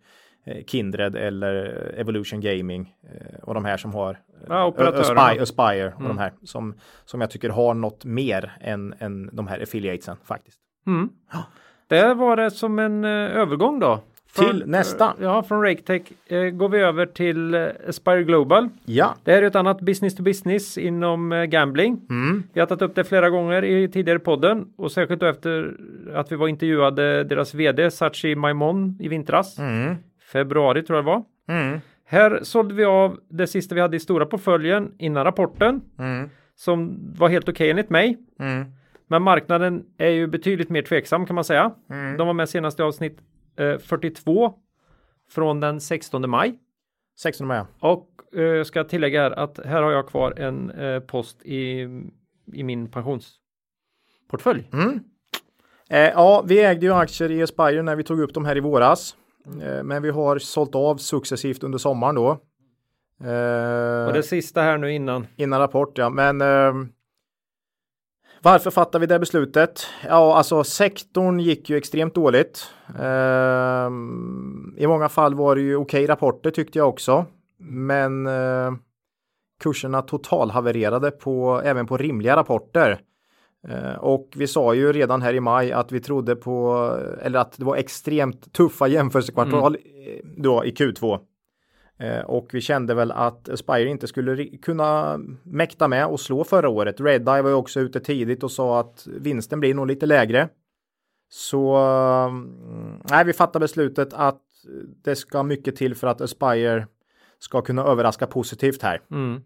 eh, Kindred eller Evolution Gaming eh, och de här som har ja, Aspire, Aspire och mm. de här som, som jag tycker har något mer än, än de här affiliatesen faktiskt. Mm. Det var det som en övergång då från, till nästa. Ja, från RakeTech eh, går vi över till eh, Aspire Global. Ja. Det är ett annat business to business inom eh, gambling. Mm. Vi har tagit upp det flera gånger i tidigare podden och särskilt då efter att vi var intervjuade deras vd Sachi Maimon i vintras. Mm. Februari tror jag det var. Mm. Här sålde vi av det sista vi hade i stora portföljen innan rapporten. Mm. Som var helt okej okay enligt mig. Men marknaden är ju betydligt mer tveksam kan man säga. Mm. De var med senast i avsnitt 42 eh, från den 16 maj. 16 maj. Och jag eh, ska tillägga här att här har jag kvar en eh, post i, i min pensionsportfölj. Mm. Eh, ja, vi ägde ju aktier i Aspire när vi tog upp dem här i våras. Eh, men vi har sålt av successivt under sommaren då. Eh, och det sista här nu innan. Innan rapport ja, men ehm, varför fattar vi det beslutet? Ja, alltså sektorn gick ju extremt dåligt. Eh, I många fall var det ju okej rapporter tyckte jag också. Men eh, kurserna totalhavererade på, även på rimliga rapporter. Eh, och vi sa ju redan här i maj att vi trodde på, eller att det var extremt tuffa jämförelsekvartal mm. då i Q2. Eh, och vi kände väl att Aspire inte skulle kunna mäkta med och slå förra året. Redeye var ju också ute tidigt och sa att vinsten blir nog lite lägre. Så mm, nej, vi fattar beslutet att det ska mycket till för att Aspire ska kunna överraska positivt här. Mm.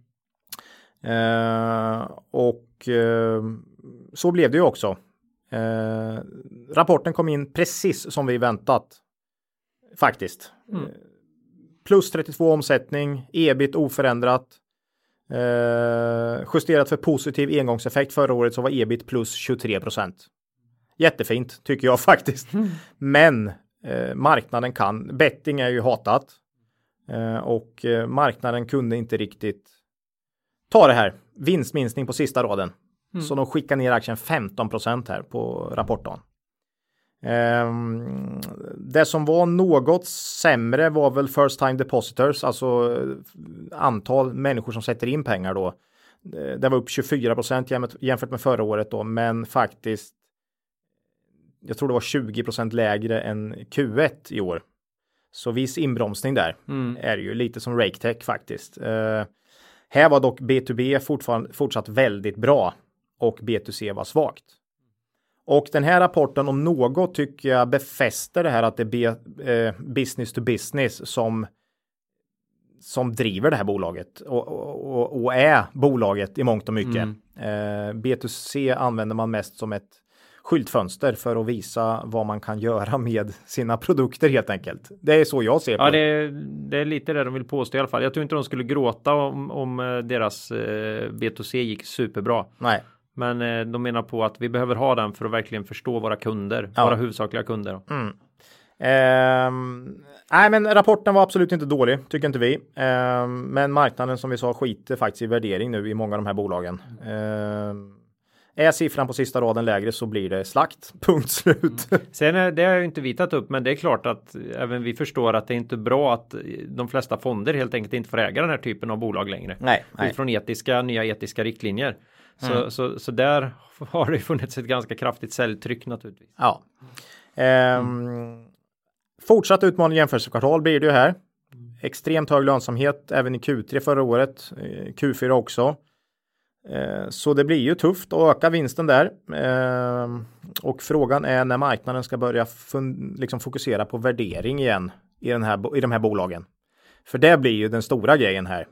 Eh, och eh, så blev det ju också. Eh, rapporten kom in precis som vi väntat. Faktiskt. Mm. Plus 32 omsättning, ebit oförändrat. Eh, justerat för positiv engångseffekt förra året så var ebit plus 23 procent. Jättefint tycker jag faktiskt. Mm. Men eh, marknaden kan, betting är ju hatat. Eh, och eh, marknaden kunde inte riktigt ta det här. Vinstminskning på sista raden. Mm. Så de skickar ner aktien 15 procent här på rapporten. Um, det som var något sämre var väl first time depositors, alltså eh, antal människor som sätter in pengar då. Det var upp 24 procent jämfört med förra året då, men faktiskt. Jag tror det var 20 procent lägre än Q1 i år. Så viss inbromsning där mm. är ju lite som RakeTech faktiskt. Uh, här var dock B2B fortfarande fortsatt väldigt bra och B2C var svagt. Och den här rapporten om något tycker jag befäster det här att det är eh, business to business som som driver det här bolaget och, och, och är bolaget i mångt och mycket. Mm. Eh, B2C använder man mest som ett skyltfönster för att visa vad man kan göra med sina produkter helt enkelt. Det är så jag ser på ja, det. Är, det är lite det de vill påstå i alla fall. Jag tror inte de skulle gråta om, om eh, deras eh, B2C gick superbra. Nej. Men eh, de menar på att vi behöver ha den för att verkligen förstå våra kunder, ja. våra huvudsakliga kunder. Mm. Um, nej, men rapporten var absolut inte dålig, tycker inte vi. Um, men marknaden som vi sa skiter faktiskt i värdering nu i många av de här bolagen. Um, är siffran på sista raden lägre så blir det slakt. Punkt slut. Mm. Sen är det har ju inte vi tagit upp, men det är klart att även vi förstår att det är inte bra att de flesta fonder helt enkelt inte får äga den här typen av bolag längre. Nej, nej. Utifrån etiska, nya etiska riktlinjer. Så, mm. så, så där har det funnits ett ganska kraftigt säljtryck naturligtvis. Ja. Ehm, mm. Fortsatt utmaning jämförelsekvartal blir det ju här. extremt hög lönsamhet även i Q3 förra året, eh, Q4 också. Eh, så det blir ju tufft att öka vinsten där. Eh, och frågan är när marknaden ska börja liksom fokusera på värdering igen i, den här, i de här bolagen. För det blir ju den stora grejen här.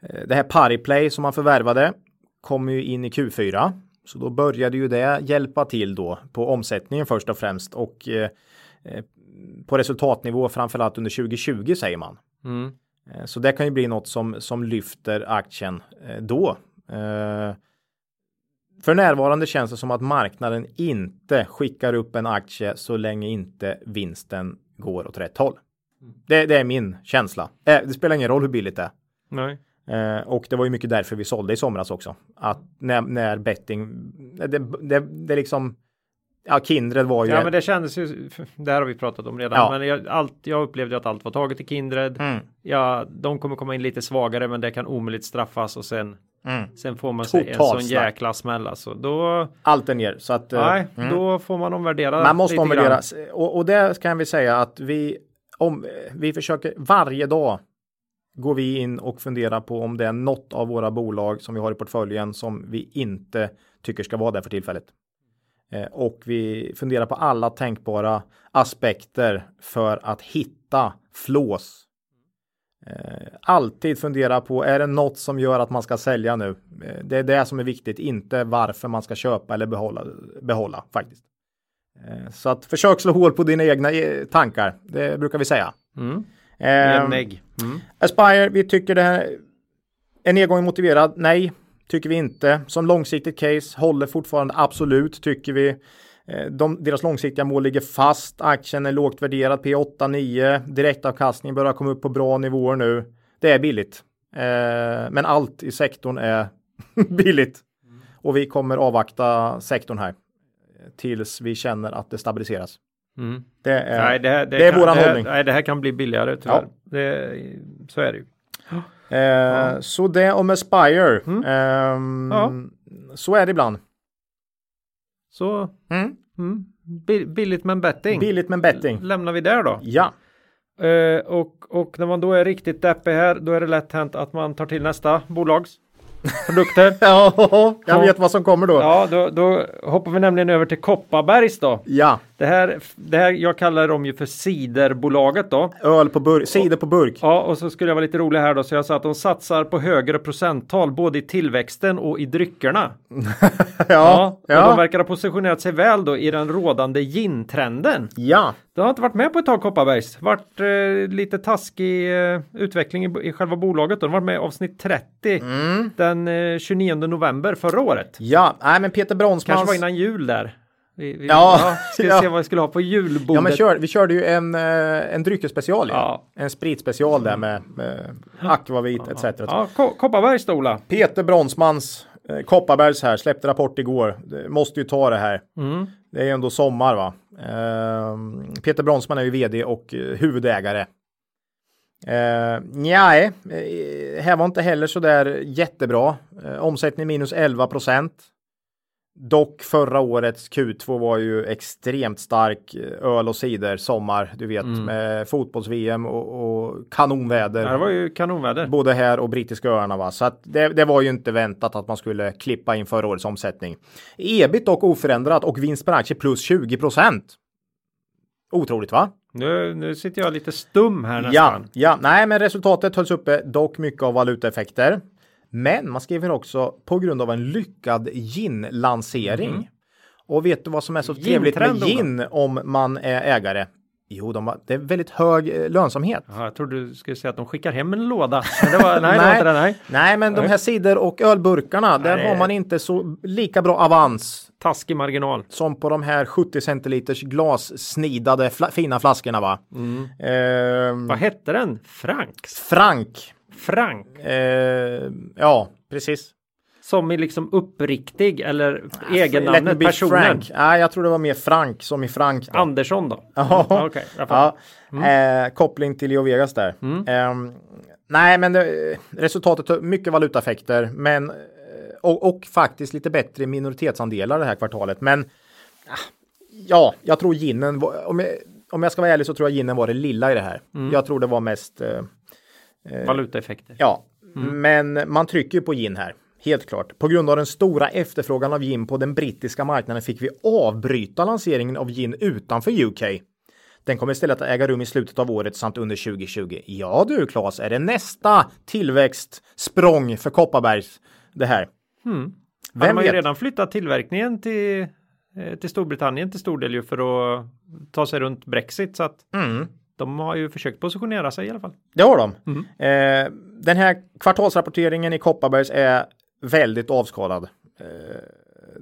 Det här Pariplay som man förvärvade kommer ju in i Q4. Så då började ju det hjälpa till då på omsättningen först och främst och på resultatnivå framförallt under 2020 säger man. Mm. Eh, så det kan ju bli något som, som lyfter aktien eh, då. Eh, för närvarande känns det som att marknaden inte skickar upp en aktie så länge inte vinsten går åt rätt håll. Det, det är min känsla. Det spelar ingen roll hur billigt det är. Nej. Och det var ju mycket därför vi sålde i somras också. Att när, när betting, det, det, det liksom Ja, Kindred var ju... Ja, men det kändes ju... Det här har vi pratat om redan. Ja. Men jag, allt, jag upplevde att allt var taget i Kindred. Mm. Ja, de kommer komma in lite svagare, men det kan omöjligt straffas och sen... Mm. Sen får man sig en sån jäkla smäll alltså. Då... Allt är ner. Så att... Eh, Nej, mm. då får man omvärdera. Man måste omvärdera. Och, och det kan vi säga att vi... Om, vi försöker varje dag går vi in och funderar på om det är något av våra bolag som vi har i portföljen som vi inte tycker ska vara där för tillfället. Eh, och vi funderar på alla tänkbara aspekter för att hitta flås. Eh, alltid fundera på, är det något som gör att man ska sälja nu? Eh, det är det som är viktigt, inte varför man ska köpa eller behålla, behålla faktiskt. Så att försök slå hål på dina egna tankar, det brukar vi säga. Mm. Eh, mm. Aspire, vi tycker det här är nedgången motiverad? Nej, Tycker vi inte. Som långsiktigt case håller fortfarande absolut tycker vi. Eh, de, deras långsiktiga mål ligger fast. Aktien är lågt värderad P8, 9. Direktavkastning börjar komma upp på bra nivåer nu. Det är billigt. Eh, men allt i sektorn är billigt. Och vi kommer avvakta sektorn här. Tills vi känner att det stabiliseras. Mm. Det är, nej, det, här, det, det är kan, våran hållning. Nej, det här kan bli billigare tyvärr. Ja. Det, så är det ju. Eh, ja. Så det om Aspire. Mm. Eh, ja. Så är det ibland. Så mm. Mm. billigt men betting. Billigt men betting. Lämnar vi där då. Ja. Eh, och, och när man då är riktigt deppig här, då är det lätt hänt att man tar till nästa bolags produkter. ja, jag vet vad som kommer då. Ja, då, då hoppar vi nämligen över till Kopparbergs då. Ja. Det här, det här, jag kallar dem ju för ciderbolaget då. Öl på burk, cider på burk. Ja, och så skulle jag vara lite rolig här då, så jag sa att de satsar på högre procenttal både i tillväxten och i dryckerna. ja, ja. ja. De verkar ha positionerat sig väl då i den rådande gin-trenden. Ja. Det har inte varit med på ett tag Kopparbergs. Vart eh, lite taskig eh, utveckling i, i själva bolaget. De har varit med i avsnitt 30 mm. den eh, 29 november förra året. Ja, nej men Peter Bronsmans. Kanske var innan jul där. Vi, vi, ja, ja, ska ja. se vad vi skulle ha på julbordet. Ja, men kör, vi körde ju en, eh, en dryckesspecial. Ja. En spritspecial där med, med akvavit etc. Ja, Kopparbergs Ola. Peter Bronsmans eh, Kopparbergs här släppte rapport igår. Måste ju ta det här. Mm. Det är ändå sommar va. Ehm, Peter Bronsman är ju vd och eh, huvudägare. Ehm, eh, nej, här var inte heller så där jättebra. Eh, omsättning minus 11 procent. Dock förra årets Q2 var ju extremt stark eh, öl och cider sommar, du vet mm. med fotbolls-VM och, och, kanonväder. Ja, det var ju kanonväder. Både här och brittiska öarna va, så att det, det, var ju inte väntat att man skulle klippa in förra årets omsättning. Ebit dock oförändrat och vinst per aktie plus 20 procent. Otroligt va? Nu, nu sitter jag lite stum här nästan. Ja, ja, nej, men resultatet hölls uppe, dock mycket av valutaeffekter. Men man skriver också på grund av en lyckad gin-lansering. Mm. Och vet du vad som är så trevligt med gin om man är ägare? Jo, de har, det är väldigt hög eh, lönsamhet. Ja, jag trodde du skulle säga att de skickar hem en låda. Men var, nej, nej, det nej. nej, men de här cider och ölburkarna, nej, där har man inte så lika bra avans. Taskig marginal. Som på de här 70 centiliters glassnidade fla fina flaskorna va. Mm. Eh, vad hette den? Franks? Frank. Frank? Eh, ja, precis. Som är liksom uppriktig eller ah, egennamnet personen? Frank. Nej, jag tror det var mer Frank som i Frank. Då. Andersson då? Ja, okay, ja. Mm. Eh, koppling till Leo Vegas där. Mm. Eh, nej, men det, resultatet mycket valutaeffekter, men eh, och, och, faktiskt lite bättre minoritetsandelar det här kvartalet. Men ah, ja, jag tror ginen, om jag, om jag ska vara ärlig så tror jag ginen var det lilla i det här. Jag tror det var mest eh, Valutaeffekter. Ja, men man trycker ju på gin här. Helt klart. På grund av den stora efterfrågan av gin på den brittiska marknaden fick vi avbryta lanseringen av gin utanför UK. Den kommer istället att äga rum i slutet av året samt under 2020. Ja du Claes, är det nästa tillväxtsprång för Kopparbergs det här? Mm. Vem de har ju vet? redan flyttat tillverkningen till, eh, till Storbritannien till stor del ju för att ta sig runt Brexit. Så att Mm. De har ju försökt positionera sig i alla fall. Det har de. Eh, den här kvartalsrapporteringen i Kopparbergs är väldigt avskalad.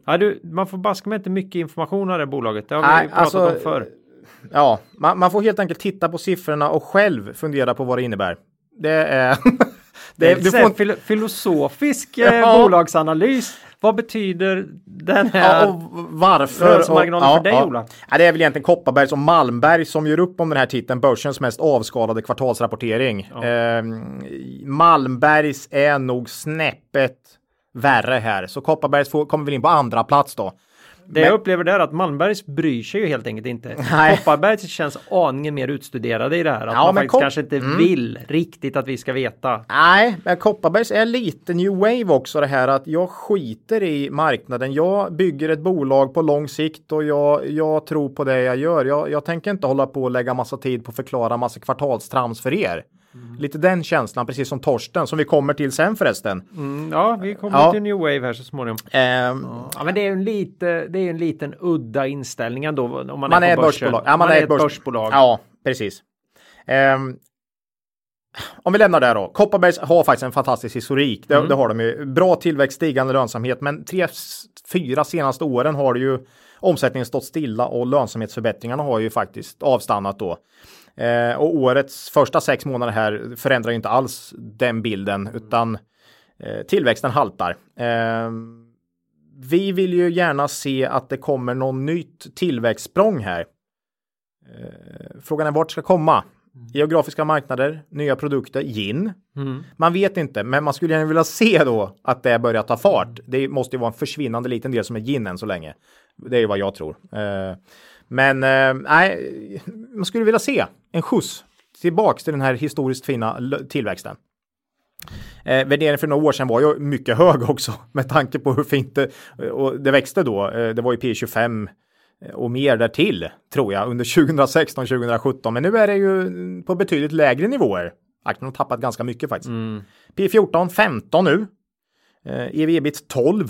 Ja, du, man får baska med inte mycket information av det bolaget. Det har vi Nej, pratat alltså, om förr. Ja, man, man får helt enkelt titta på siffrorna och själv fundera på vad det innebär. Det är... Det är du får filosofisk eh, Ja. bolagsanalys. Vad betyder den här? Ja, och varför? Rörelsemarginalen och, för dig, Ola? Ja, det är väl egentligen Kopparbergs och Malmberg som gör upp om den här titeln, börsens mest avskalade kvartalsrapportering. Ehm, Malmbergs är nog snäppet värre här, så Kopparbergs får, kommer väl in på andra plats då. Det jag upplever där är att Malmbergs bryr sig ju helt enkelt inte. Nej. Kopparbergs känns aningen mer utstuderade i det här. Att Ja, man men faktiskt Kop- kanske inte vill riktigt att vi ska veta. Nej, men Kopparbergs är lite new wave också det här att jag skiter i marknaden. Jag bygger ett bolag på lång sikt och jag, jag tror på det jag gör. Jag, jag tänker inte hålla på och lägga massa tid på att förklara massa kvartalstrams för er. Lite den känslan, precis som Torsten, som vi kommer till sen förresten. Mm, ja, vi kommer Ja. till new wave här så småningom. Ehm, Ja, men det är en lite, det är en liten udda inställning ändå om man, man är är börsbolag. Ja, man, är ett börs- börsbolag. Ja, precis. Ehm, om vi lämnar det då. Kopparbergs har faktiskt en fantastisk historik. Det, Mm. det har de ju. Bra tillväxt, stigande lönsamhet, men tre, fyra senaste åren har det ju omsättningen stått stilla och lönsamhetsförbättringarna har ju faktiskt avstannat då. Eh, och årets första sex månader här förändrar ju inte alls den bilden, utan eh, tillväxten haltar. Ehm, vi vill ju gärna se att det kommer någon nytt tillväxtsprång här. Eh, Frågan är vart det ska komma. Geografiska marknader, nya produkter, gin. Mm. Man vet inte, men man skulle gärna vilja se då att det börjar ta fart. Det måste ju vara en försvinnande liten del som är gin än så länge. Det är ju vad jag tror. Eh, Men eh, nej, man skulle vilja se en skjuts tillbaks till den här historiskt fina tillväxten. Eh, värderingen för några år sedan var ju mycket hög också med tanke på hur fint det, och det växte då. Eh, det var ju P25 och mer därtill tror jag under 2016 2017. Men nu är det ju på betydligt lägre nivåer. Aktien har tappat ganska mycket faktiskt. P14 15 nu. Eh, EV ebit 12.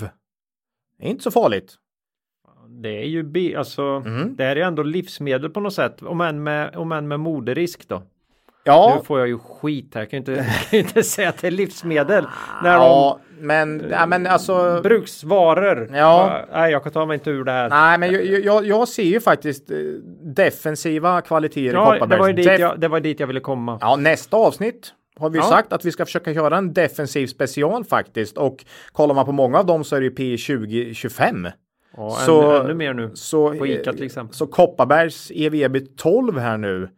Det är inte så farligt. Det är ju, bi- alltså, Mm. det här är ändå livsmedel på något sätt. Om än med, om än med moderisk då. Ja, Nu får jag ju skit här. Jag kan ju inte, kan inte säga att det är livsmedel. När ja men, ja, men alltså. de bruksvaror. Ja. Nej, jag kan ta mig inte ur det här. Nej, men jag, jag, jag ser ju faktiskt eh, defensiva kvaliteter i ja, det Kopparbergs. var, ju dit Def- jag, det var dit jag ville komma. Ja, nästa avsnitt har vi Ja. sagt att vi ska försöka göra en defensiv special faktiskt. Och kollar man på många av dem så är det ju P20 25. Ja, Så- ännu, ännu mer nu. Så, På Ica eh, till exempel. Så Kopparbergs EV ebit 12 här nu.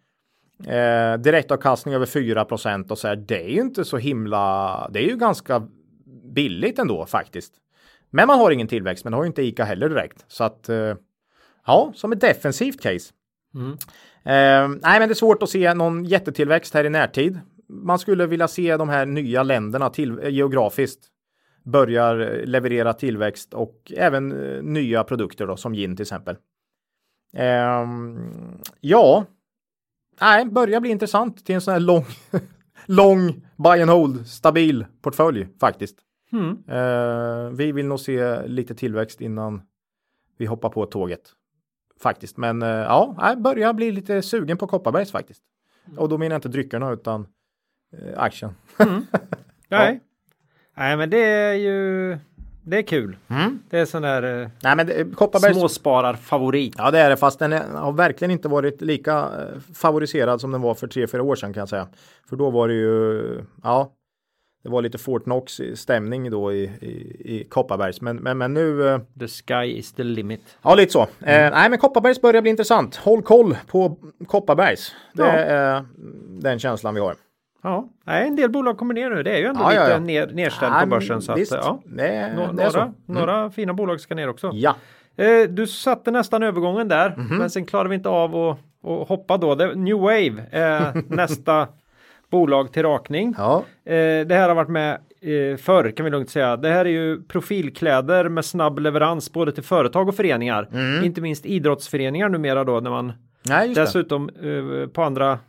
Eh, direktavkastning över 4% och så här. Det är ju inte så himla. Det är ju ganska billigt ändå faktiskt. Men man har ingen tillväxt, men det har ju inte Ica heller direkt. Så att eh, ja, som ett defensivt case. Mm. Eh, nej, men det är svårt att se någon jättetillväxt här i närtid. Man skulle vilja se de här nya länderna till, eh, geografiskt börjar eh, leverera tillväxt och även eh, nya produkter då, som gin till exempel. Ehm, ja, nej, börjar bli intressant till en sån här lång, lång buy and hold stabil portfölj faktiskt. Mm. Vi vill nog se lite tillväxt innan vi hoppar på tåget. Faktiskt, men eh, ja, jag börjar bli lite sugen på Kopparbergs faktiskt. Och då menar jag inte dryckerna utan aktien. Nej. Nej, men det är ju. Det är kul. Mm. Det är sån där eh, Nej, men det, Kopparbergs småspararfavorit. Ja, det är det, fast den är, har verkligen inte varit lika eh, favoriserad som den var för tre, fyra år sedan kan jag säga. För då var det ju, ja, det var lite Fort Knox stämning då i, i, i Kopparbergs. Men, men, men nu, eh, The sky is the limit. ja lite så. Eh, nej, men Kopparbergs börjar bli intressant. Håll koll på Kopparbergs. Det Ja. är den känslan vi har. Ja, nej, en del bolag kommer ner nu. Det är ju ändå Ja, ja, lite ja. Ner, nedställt Nej, på börsen. Så visst, att, ja. det, Nå- det är så. några, några fina bolag ska ner också. Ja, Eh, du satte nästan övergången där, Mhm. men sen klarade vi inte av att och hoppa då. Det, New Wave är nästa bolag till rakning. Ja. Eh, det här har varit med eh, förr kan vi lugnt säga. Det här är ju profilkläder med snabb leverans både till företag och föreningar. Mm. Inte minst idrottsföreningar numera då när man Nej, dessutom eh, på andra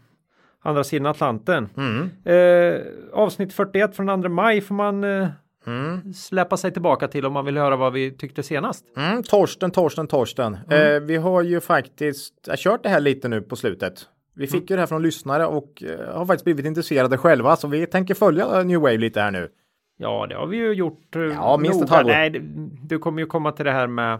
andra sidan Atlanten. Mm. Eh, avsnitt 41 från 2 maj får man eh, Mm. släppa sig tillbaka till om man vill höra vad vi tyckte senast. Mm, Torsten, Torsten, Torsten. Mm. Eh, vi har ju faktiskt jag kört det här lite nu på slutet. Vi fick Mm. ju det här från lyssnare och eh, har faktiskt blivit intresserade själva så vi tänker följa New Wave lite här nu. Ja, det har vi ju gjort. eh, Ja, minst ett halvår. Nej, du kommer ju komma till det här med,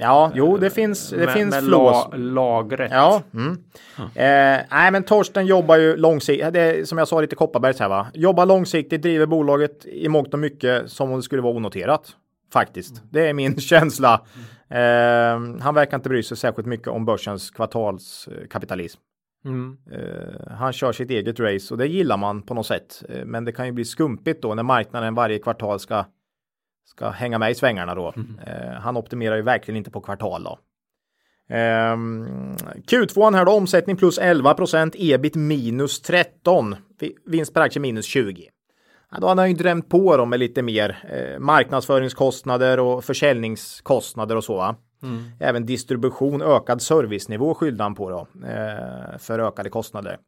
Ja, jo, det finns, det med, finns med la, lagret. Ja. Mm. Eh, nej, men Torsten jobbar ju långsiktigt. Det är som jag sa lite Kopparbergs här va. Jobbar långsiktigt, driver bolaget i mångt och mycket som om det skulle vara onoterat. Faktiskt. Det är min känsla. Eh, han verkar inte bry sig särskilt mycket om börsens kvartalskapitalism. Mm. Eh, han kör sitt eget race och det gillar man på något sätt. Eh, men det kan ju bli skumpigt då när marknaden varje kvartal ska, ska hänga med i svängarna då. Eh, han optimerar ju verkligen inte på kvartal då. Ehm, Q2 här då, omsättning plus 11% ebit minus 13, Vi- vinst per aktie minus 20. Ja, då har han ju drämt på dem med lite mer eh, marknadsföringskostnader och försäljningskostnader och så. Va? Även distribution, ökad servicenivå skyllde han på då eh, för ökade kostnader.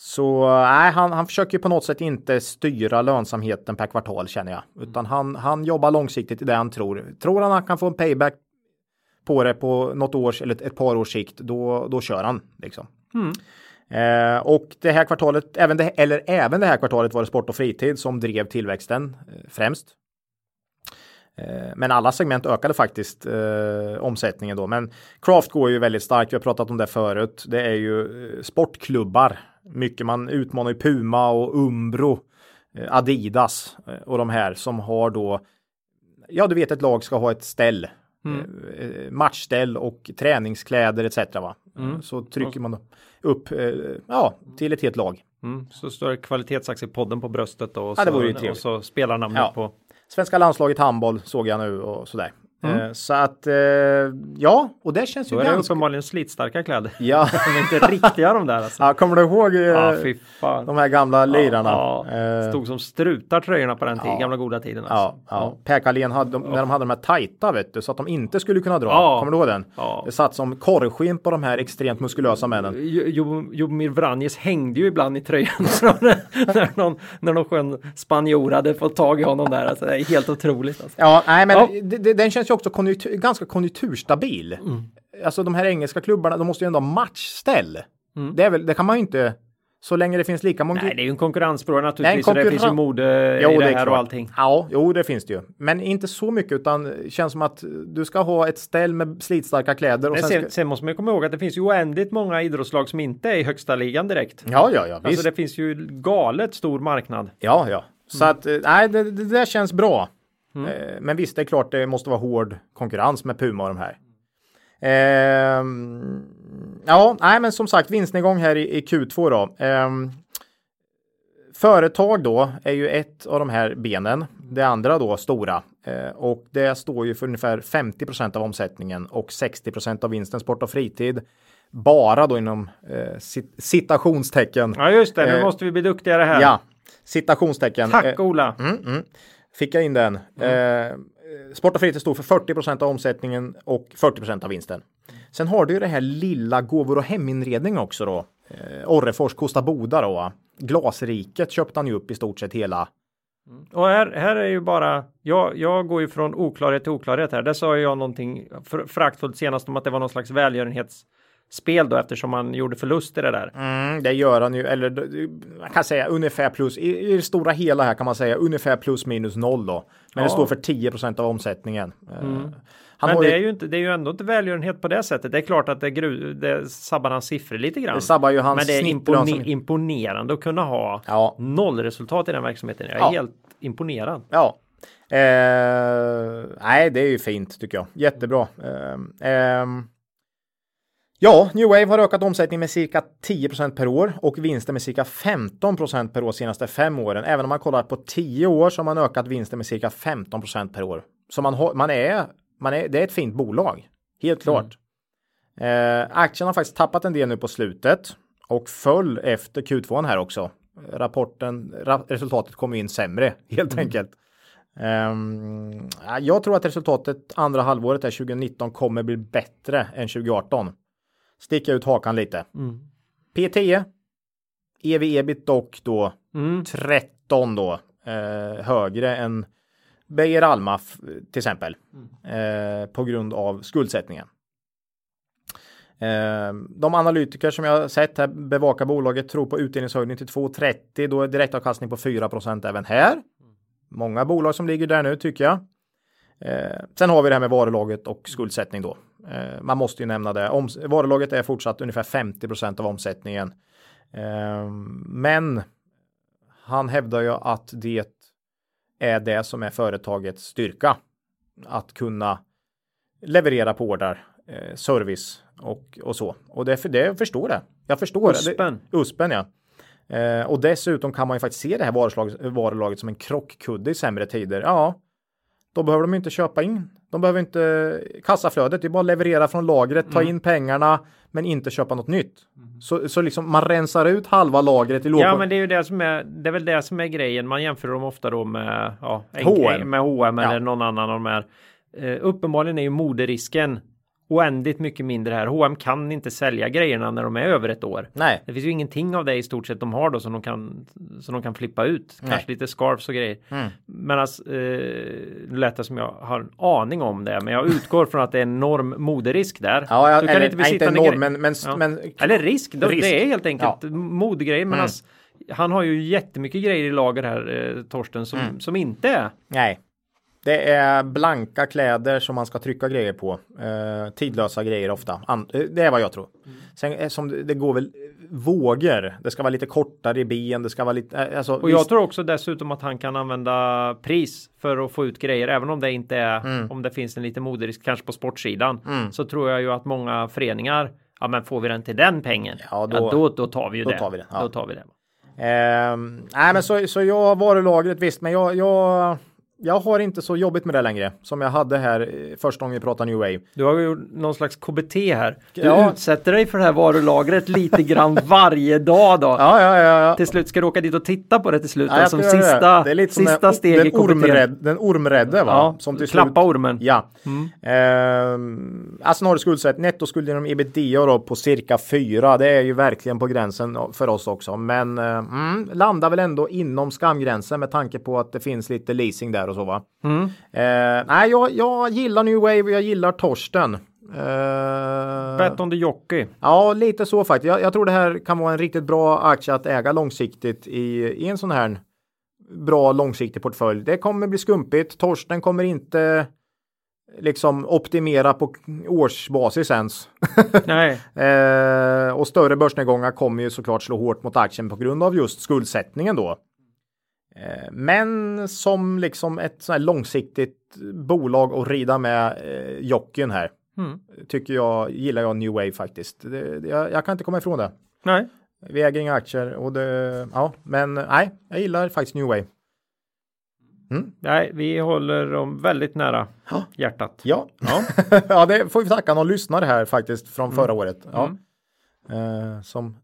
Så nej, han, han försöker på något sätt inte styra lönsamheten per kvartal känner jag, utan han, han jobbar långsiktigt i det han tror. Tror han att han kan få en payback på det på något års eller ett, ett par års sikt, då, då kör han liksom. Eh, och det här kvartalet, även det, eller även det här kvartalet var det sport och fritid som drev tillväxten eh, främst. Eh, Men alla segment ökade faktiskt eh, omsättningen då. Men Craft går ju väldigt starkt. Vi har pratat om det förut. Det är ju eh, sportklubbar. Mycket man utmanar ju Puma och Umbro, eh, Adidas eh, och de här som har då. Ja, du vet ett lag ska ha ett ställ, eh, eh, matchställ och träningskläder etc. Va? Eh, Så trycker man upp ja, till ett helt lag. Mm. Så står det kvalitetsaktiepodden på bröstet då, och, Ja, så, och så spelar namnet Ja. på. Svenska landslaget handboll såg jag nu och sådär. Eh, så att eh, ja, och det känns ju Då är det ganska. uppenbarligen slitstarka kläder. Ja. De är inte riktiga de där alltså. ja, kommer du ihåg eh, Ja, de här gamla lirarna? Ja, stod som strutar tröjorna på den tiden, ja. gamla goda tiden. Ja, Alltså. ja. Per Carlén hade, de, när de hade de här tajta vet du, så att de inte skulle kunna dra. Ja. Kommer du ihåg den? Ja. Det satt som korvskinn på de här extremt muskulösa männen. Jo- Jo- Jomir Vranjes hängde ju ibland i tröjan när, någon, när någon skön spanjor hade fått tag i honom där. Alltså, det är helt otroligt. Alltså. Ja, nej, men Ja. det- det- den känns ju också konjunktur, ganska konjunkturstabil. Mm. Alltså de här engelska klubbarna, de måste ju ändå ha matchställ. Mm. Det, väl, det kan man ju inte, så länge det finns lika många. Nej, det är ju en konkurrensfråga naturligtvis. Nej, och det finns ju konkurren- mode Jo, i det, är här och allting. Ja, jo, det finns det ju. Men inte så mycket, utan det känns som att du ska ha ett ställ med slitstarka kläder. Och Men sen sen, ska... sen måste man komma ihåg att det finns ju oändligt många idrottslag som inte är i högsta ligan direkt. Ja, ja, ja, visst. Alltså det finns ju galet stor marknad. Ja, ja. Så att, eh, nej, det, det där känns bra. Mm. Eh, Men visst, det är klart det måste vara hård konkurrens med Puma och de här. Ehm, ja, nej, men som sagt, vinstnedgång här i, i Q2 då. Ehm, företag då är ju ett av de här benen. Det andra då stora eh, och det står ju för ungefär 50% av omsättningen och 60% av vinsten sport och fritid. Bara då inom eh, cit- citationstecken. Ja just det, nu Eh, måste vi bli duktigare här. Ja, citationstecken. Tack Eh, Ola. Mm, mm. Fick jag in den. Eh, sport och fritid står för 40% av omsättningen och 40% av vinsten. Sen har du ju det här lilla gåvor och heminredning också då. Eh, Orrefors, Kosta Boda då. Glasriket köpte han ju upp i stort sett hela. Och här, här är ju bara, jag, jag går ju från oklarhet till oklarhet här. Där sa jag någonting för- föraktfullt senast om att det var någon slags välgörenhetsspel då eftersom man gjorde förlust i det där. Mm, det gör han ju, eller man kan säga ungefär plus, i, i det stora hela här kan man säga ungefär plus minus noll då. Men det Ja. står för 10% av omsättningen. Eh, Han Men det ju, är ju inte, det är ju ändå inte välgörenhet på det sättet. Det är klart att det, gru, det sabbar hans siffror lite grann. det sabbar ju hans Men det är impone, imponerande att kunna ha Ja. nollresultat i den verksamheten. Jag är Ja. helt imponerad. Ja. Eh, nej, det är ju fint tycker jag. Jättebra. Eh, ehm, ja, New Wave har ökat omsättning med cirka 10% per år och vinsten med cirka 15% per år senaste fem åren. Även om man kollar på 10 år så har man ökat vinsten med cirka 15% per år. Så man, man, är, man är, det är ett fint bolag. Helt klart. Eh, aktien har faktiskt tappat en del nu på slutet och föll efter Q2 här också. Rapporten, ra resultatet kom in sämre helt mm. enkelt. Um, jag tror att resultatet andra halvåret är 2019 kommer bli bättre än 2018. Sticka ut hakan lite. Mm. P10 EV ebit dock då mm. 13 då eh, högre än Beijer Alma till exempel mm. eh, på grund av skuldsättningen. Eh, de analytiker som jag sett här bevakar bolaget tror på utdelningshöjning till 2,30 då är direktavkastning på 4% även här. Många bolag som ligger där nu tycker jag. Eh, sen har vi det här med varulaget och skuldsättning då. Eh, man måste ju nämna det. Om, varulaget är fortsatt ungefär 50% av omsättningen. Eh, men han hävdar ju att det är det som är företagets styrka. Att kunna leverera på order, eh, service och, och så. Och det, det jag förstår det. Jag förstår Uspen. det. Uspen ja. Eh, och dessutom kan man ju faktiskt se det här varulaget, varulaget som en krockkudde i sämre tider. Ja, då behöver de inte köpa in. De behöver inte kassaflödet. Det är bara att leverera från lagret, ta mm. in pengarna, men inte köpa något nytt. Mm. Så, så liksom man rensar ut halva lagret i låg... Ja, men det är ju det som är. Det är väl det som är grejen. Man jämför dem ofta då med ja, H&M. med H&M eller någon annan av de här. Uh, uppenbarligen är ju moderisken oändligt mycket mindre här. H&M kan inte sälja grejerna när de är över ett år. Nej. Det finns ju ingenting av det i stort sett de har då som de kan som de kan flippa ut. Nej. Kanske lite scarfs och grejer. Mm. Men alltså, eh, lät det som jag har en aning om det, men jag utgår från att det är enorm moderisk där. Ja, ja, du kan eller, inte inte enorm, men, men, ja. men, Eller risk, risk. det är helt enkelt ja. modegrejer. Men mm. alltså, han har ju jättemycket grejer i lager här, eh, Torsten, som, mm. som inte är. Nej. Det är blanka kläder som man ska trycka grejer på. Eh, tidlösa grejer ofta. An eh, det är vad jag tror. Mm. Sen eh, som det, går väl vågor. Det ska vara lite kortare i ben. Det ska vara lite. Eh, alltså, och jag visst... tror också dessutom att han kan använda pris för att få ut grejer. Även om det inte är mm. om det finns en lite moderisk kanske på sportsidan. Mm. Så tror jag ju att många föreningar. Ja, men får vi den till den pengen? Ja, då, ja, då, då tar vi ju då det. Tar vi det. Ja. Då tar vi det. Eh, nej, men så, så jag har varulagret visst, men jag, jag jag har inte så jobbigt med det längre som jag hade här första gången vi pratade New Wave. Du har ju någon slags KBT här. Du ja. utsätter dig för det här varulagret lite grann varje dag då. Ja, ja, ja, ja. Till slut ska du åka dit och titta på det till slut. Ja, som sista, det. Det sista som steg i KBT. Ormrädd, den ormrädde va? Ja, som till klappa slut, ormen. Ja. Mm. Ehm, alltså har du skuldsätt nettoskulden inom ebitda då på cirka 4. Det är ju verkligen på gränsen för oss också. Men eh, mm, landar väl ändå inom skamgränsen med tanke på att det finns lite leasing där och så va. Mm. Eh, nej, jag, jag gillar New Wave och jag gillar Torsten. Uh, Bet on the jockey. Ja, lite så faktiskt. Jag, jag, tror det här kan vara en riktigt bra aktie att äga långsiktigt i, i en sån här bra långsiktig portfölj. Det kommer bli skumpigt. Torsten kommer inte liksom optimera på årsbasis ens. Nej. eh, och större börsnedgångar kommer ju såklart slå hårt mot aktien på grund av just skuldsättningen då. Eh, men som liksom ett sånt här långsiktigt bolag att rida med eh, jockeyn här. Mm. Tycker jag, gillar jag New Wave faktiskt. Det, det, jag, jag, kan inte komma ifrån det. Nej. Vi äger inga aktier och det, ja, men nej, jag gillar faktiskt New Wave. Mm. Nej, vi håller dem väldigt nära ha. hjärtat. Ja, ja. ja, det får vi tacka någon lyssnare här faktiskt från förra mm. året. Ja. Mm. Eh, som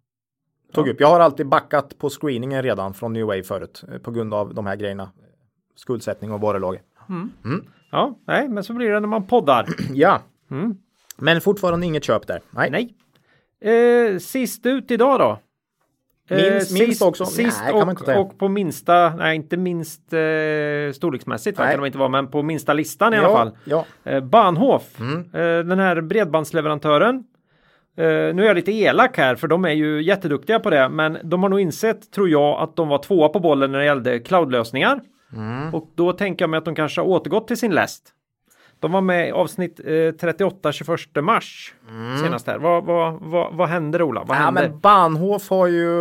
tog upp. Jag har alltid backat på screeningen redan från New Wave förut eh, på grund av de här grejerna. Skuldsättning och varulager. Mm. Mm. Ja, nej, men så blir det när man poddar. ja, mm. men fortfarande inget köp där. Nej. nej. Eh, sist ut idag då? Minst, eh, minst sist, också. Sist nej, och, och, på minsta, nej inte minst eh, storleksmässigt kan de inte vara, men på minsta listan i ja, alla fall. Ja. Eh, Bahnhof, mm. eh, den här bredbandsleverantören nu är jag lite elak här för de är ju jätteduktiga på det men de har nog insett tror jag att de var tvåa på bollen när det gällde cloudlösningar. Mm. Och då tänker jag mig att de kanske har återgått till sin läst. De var med i avsnitt eh, 38 21 mars mm. senast här. Vad, vad, vad, vad händer Ola? Vad ja, händer? Men Bahnhof har ju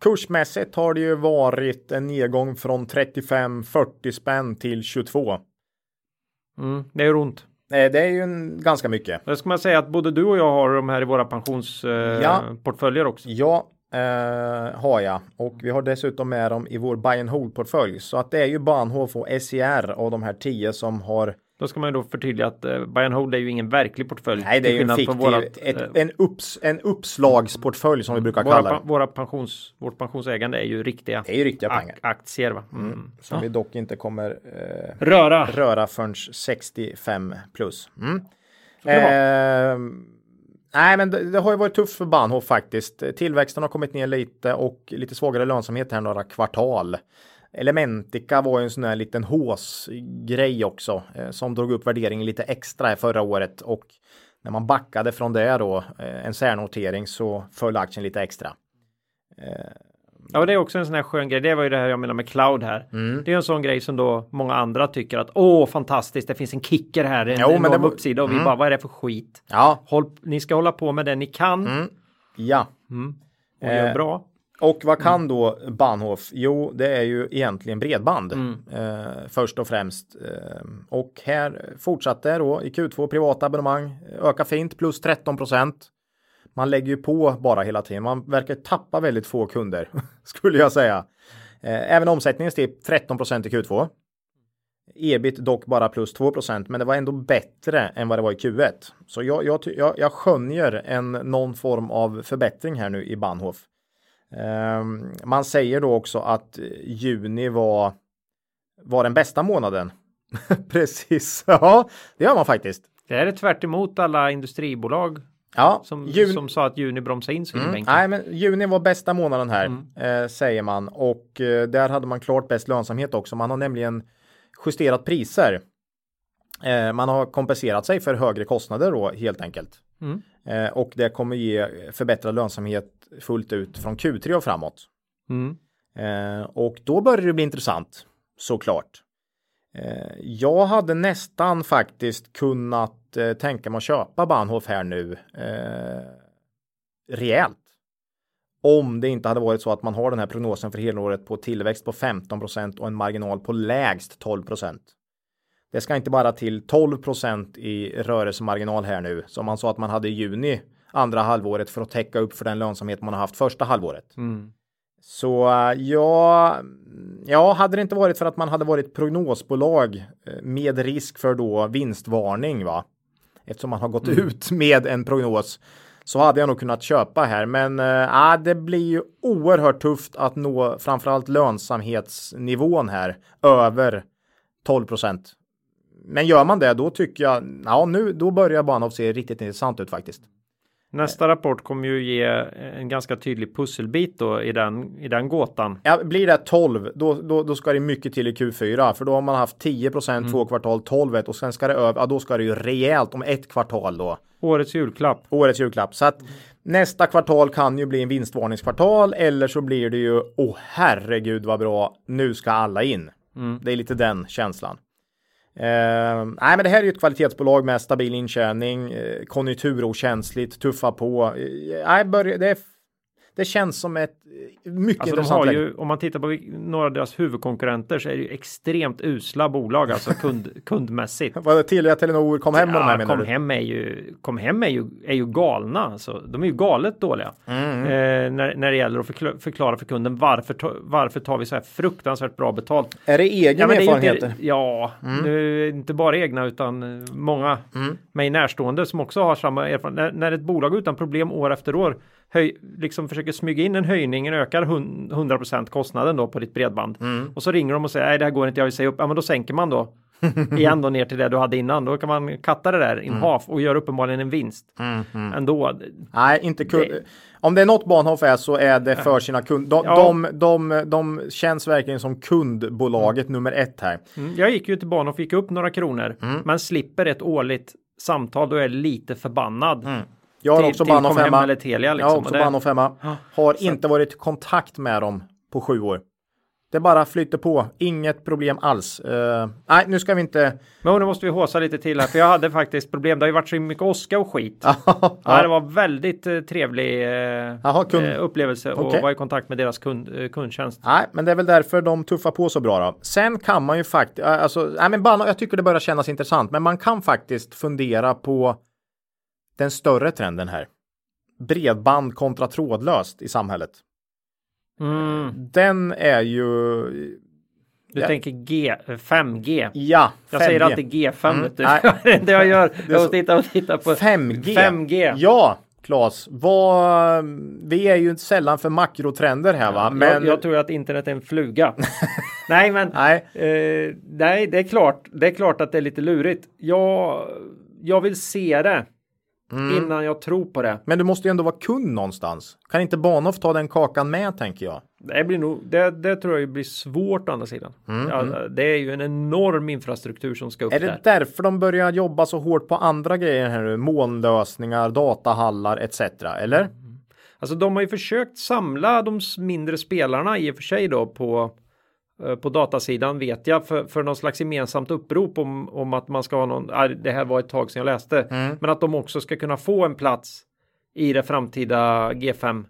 kursmässigt har det ju varit en nedgång från 35-40 spänn till 22. Mm, det är ont. Det är ju en, ganska mycket. Det ska man säga att både du och jag har de här i våra pensionsportföljer ja. också. Ja, eh, har jag och vi har dessutom med dem i vår buy and hold portfölj så att det är ju Bahnhof och SCR av de här tio som har Då ska man ju då förtydliga att uh, buy and hold är ju ingen verklig portfölj. Nej, det är ju en fiktiv, vårat, ett, uh, en, upps, en uppslagsportfölj som vi brukar våra, kalla det. Våra pensions, vårt pensionsägande är ju riktiga. Det är ju riktiga pengar. Aktier va? Mm. Mm. Som ja. vi dock inte kommer eh, röra. röra förrän 65 plus. Mm. Eh, nej, men det, det, har ju varit tufft för Bahnhof faktiskt. Tillväxten har kommit ner lite och lite svagare lönsamhet här några kvartal. Elementica var ju en sån här liten håsgrej också eh, som drog upp värderingen lite extra förra året och när man backade från det då eh, en särnotering så föll aktien lite extra. Eh, Ja, det är också en sån här skön grej. Det var ju det här jag menar med cloud här. Mm. Det är en sån grej som då många andra tycker att åh, fantastiskt, det finns en kicker här, en jo, men det var... uppsida och mm. vi bara, vad är det för skit? Ja. Håll, ni ska hålla på med det ni kan. Mm. Ja. Mm. Och gör eh, bra. Och vad kan mm. då Bahnhof? Jo, det är ju egentligen bredband mm. eh, först och främst. Eh, och här fortsatte då i Q2 privata abonnemang öka fint plus 13 procent man lägger ju på bara hela tiden. Man verkar tappa väldigt få kunder skulle jag säga. Eh, även omsättningen steg 13% i Q2. Ebit dock bara plus 2% men det var ändå bättre än vad det var i Q1. Så jag, jag, jag, jag skönjer en någon form av förbättring här nu i Bahnhof. Um, man säger då också att juni var, var den bästa månaden. Precis, ja, det gör man faktiskt. Det är tvärt alla industribolag Ja, som, juni... som sa att juni bromsade in mm. Nej, men juni var bästa månaden här mm. eh, säger man och eh, där hade man klart bäst lönsamhet också. Man har nämligen justerat priser. Eh, man har kompenserat sig för högre kostnader då helt enkelt. Mm. Eh, och det kommer ge förbättrad lönsamhet fullt ut från Q3 och framåt. Mm. Eh, och då börjar det bli intressant såklart. Eh, jag hade nästan faktiskt kunnat eh, tänka mig att köpa Bahnhof här nu eh, rejält. Om det inte hade varit så att man har den här prognosen för helåret på tillväxt på 15% och en marginal på lägst 12% Det ska inte bara till 12% i rörelsemarginal här nu som man sa att man hade i juni andra halvåret för att täcka upp för den lönsamhet man har haft första halvåret. Mm. Så ja, ja, hade det inte varit för att man hade varit prognosbolag eh, med risk för då vinstvarning, va? eftersom man har gått mm. ut med en prognos så hade jag nog kunnat köpa här. Men äh, det blir ju oerhört tufft att nå framförallt lönsamhetsnivån här över 12 procent. Men gör man det, då tycker jag, ja nu, då börjar Bahnhof se riktigt intressant ut faktiskt. Nästa rapport kommer ju ge en ganska tydlig pusselbit då i den, i den gåtan. Ja, blir det 12 då, då, då ska det mycket till i Q4 för då har man haft 10 mm. två kvartal, 12 och sen ska det över, ja då ska det ju rejält om ett kvartal då. Årets julklapp. Årets julklapp. Så att nästa kvartal kan ju bli en vinstvarningskvartal eller så blir det ju, åh oh, herregud vad bra, nu ska alla in. Mm. Det är lite den känslan. Eh, nej, men det här är ju ett kvalitetsbolag med stabil intjäning, eh, konjunkturokänsligt, tuffa på. Eh, nej, är det, känns som ett mycket alltså intressant de har ju, Om man tittar på några av deras huvudkonkurrenter så är det ju extremt usla bolag, alltså kund, kundmässigt. Var det Telia, Telenor, kom hem med ja, de här menar kom du? hem är ju, kom hem är ju, är ju galna, alltså. De är ju galet dåliga. Mm. Eh, när, när det gäller att förklara, förklara för kunden varför, varför tar vi så här fruktansvärt bra betalt. Är det egen ja, erfarenheter? Inte, ja, mm. nu, inte bara egna utan många mm. mig närstående som också har samma erfarenhet. När, när ett bolag utan problem år efter år höj, liksom försöker smyga in en höjning, en ökar 100% kostnaden då på ditt bredband. Mm. Och så ringer de och säger nej det här går inte, jag vill säga upp. Ja men då sänker man då igen då ner till det du hade innan. Då kan man katta det där in mm. half och göra uppenbarligen en vinst. Mm, mm. Ändå. Nej, inte kund. Det... Om det är något Bahnhof är så är det för sina kunder. De, ja. de, de, de, känns verkligen som kundbolaget mm. nummer ett här. Mm. Jag gick ju till Bahnhof och fick upp några kronor. Mm. Men slipper ett årligt samtal då är jag lite förbannad. Jag har också Bahnhof hemma. Eller Telia, liksom. Jag har också Bahnhof hemma. Har så. inte varit i kontakt med dem på sju år. Det bara flyter på, inget problem alls. Uh, nej, nu ska vi inte. Men nu måste vi håsa lite till här, för jag hade faktiskt problem. Det har ju varit så mycket åska och skit. ja, det var väldigt uh, trevlig uh, Aha, kund... upplevelse okay. vara i kontakt med deras kund, kundtjänst. Nej, men det är väl därför de tuffar på så bra då. Sen kan man ju faktiskt, alltså, nej men bara, jag tycker det börjar kännas intressant, men man kan faktiskt fundera på den större trenden här. Bredband kontra trådlöst i samhället. Mm. Den är ju Du Ja. tänker G, 5G. Ja, Jag säger 5G. alltid G5. Mm, nej. det jag gör. Jag så- måste titta och titta på 5G. 5G. Ja, Claes. Vad, vi är ju sällan för makrotrender här va? Men jag, jag tror att internet är en fluga. nej, men nej, eh, nej, det är klart. Det är klart att det är lite lurigt. Jag, jag vill se det Mm. innan jag tror på det. men du måste ju ändå vara kund någonstans. Kan inte Bahnhof ta den kakan med tänker jag? Det, blir nog, det, det tror jag blir svårt å andra sidan. Ja, det är ju en enorm infrastruktur som ska upp Mm, Är det där. därför de börjar jobba så hårt på andra grejer här nu? Månlösningar, datahallar etc. Eller? Alltså de har ju försökt samla de mindre spelarna i och för sig då på på datasidan vet jag för, för någon slags gemensamt upprop om, om att man ska ha någon, det här var ett tag sedan jag läste, Mm. men att de också ska kunna få en plats i det framtida G5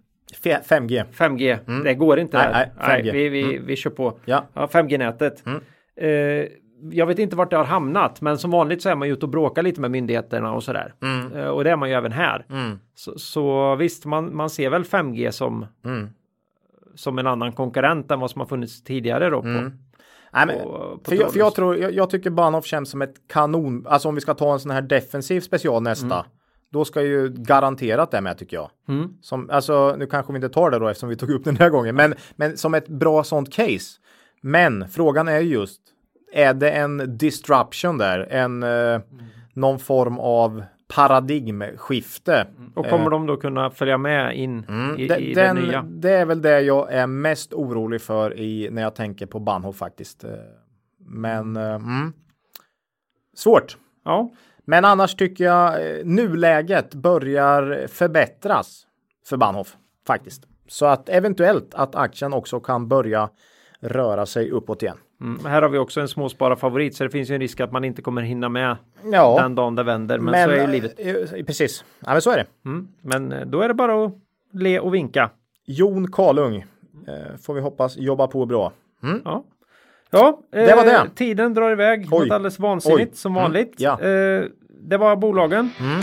F- 5G. 5G. Det går inte Mm. Nej, nej, 5G. vi, vi, vi kör på. Ja. Ja, 5G-nätet. Mm. Eh, jag vet inte vart det har hamnat, men som vanligt så är man ju ute och bråkar lite med myndigheterna och sådär. Mm. Eh, och det är man ju även här. Mm. Så, så visst, man, man ser väl 5G som, Mm. Som en annan konkurrent än vad som har funnits tidigare då. På, Mm. Nej, men, på, på för, jag, för jag tror, jag, jag tycker Bahnhof känns som ett kanon, alltså om vi ska ta en sån här defensiv special nästa, då ska ju garanterat det med tycker jag. Mm. Som, alltså, nu kanske vi inte tar det då eftersom vi tog upp den här gången, men, men som ett bra sånt case. Men frågan är just, är det en disruption där, en, eh, någon form av paradigmskifte? Och kommer de då kunna följa med in i, Det- i den, det nya? det är väl det jag är mest orolig för i, när jag tänker på Bahnhof faktiskt. Eh, Men eh, mm. svårt. Ja, Men annars tycker jag eh, nuläget börjar förbättras för Bahnhof faktiskt. Så att eventuellt att aktien också kan börja röra sig uppåt igen. Mm. här har vi också en småspararfavorit så det finns ju en risk att man inte kommer hinna med Ja, den dagen det vänder. Men, så är ju livet. eh, Precis, ja, men så är det. Mm. Men eh, då är det bara att le och vinka. Jon Karlung eh, får vi hoppas jobba på bra. Ja, ja Det var eh, det. Tiden drar iväg Oj. något alldeles vansinnigt Oj. som Mm. vanligt. Ja. Eh, det var bolagen. Mm.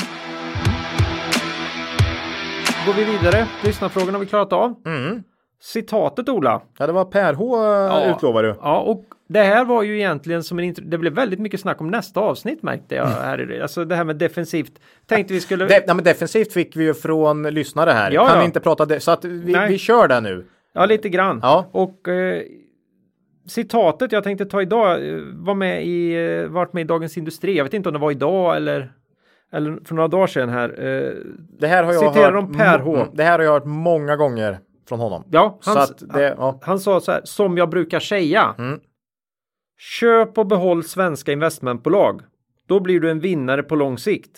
Går vi vidare. Lyssnarfrågorna har vi klarat av. Mm. Citatet Ola. Ja, det var Per H ja. utlovar du. Ja, och det här var ju egentligen som en. Det blev väldigt mycket snack om nästa avsnitt märkte jag här. i- Alltså det här med defensivt. Tänkte vi skulle. De, nej, men defensivt fick vi ju från lyssnare här. Ja, kan ja. vi inte prata det? Så att vi, Nej. vi kör det nu. Ja, lite grann. Ja. Och eh, citatet jag tänkte ta idag eh, var med i, eh, varit med i Dagens Industri. Jag vet inte om det var idag eller, eller för några dagar sedan här. Eh, Det här har jag Citerar hört. Per H. mm, Det här har jag hört många gånger från honom. ja, att det, ja. han sa så här, som jag brukar säga. Mm. Köp och behåll svenska investmentbolag. Då blir du en vinnare på lång sikt.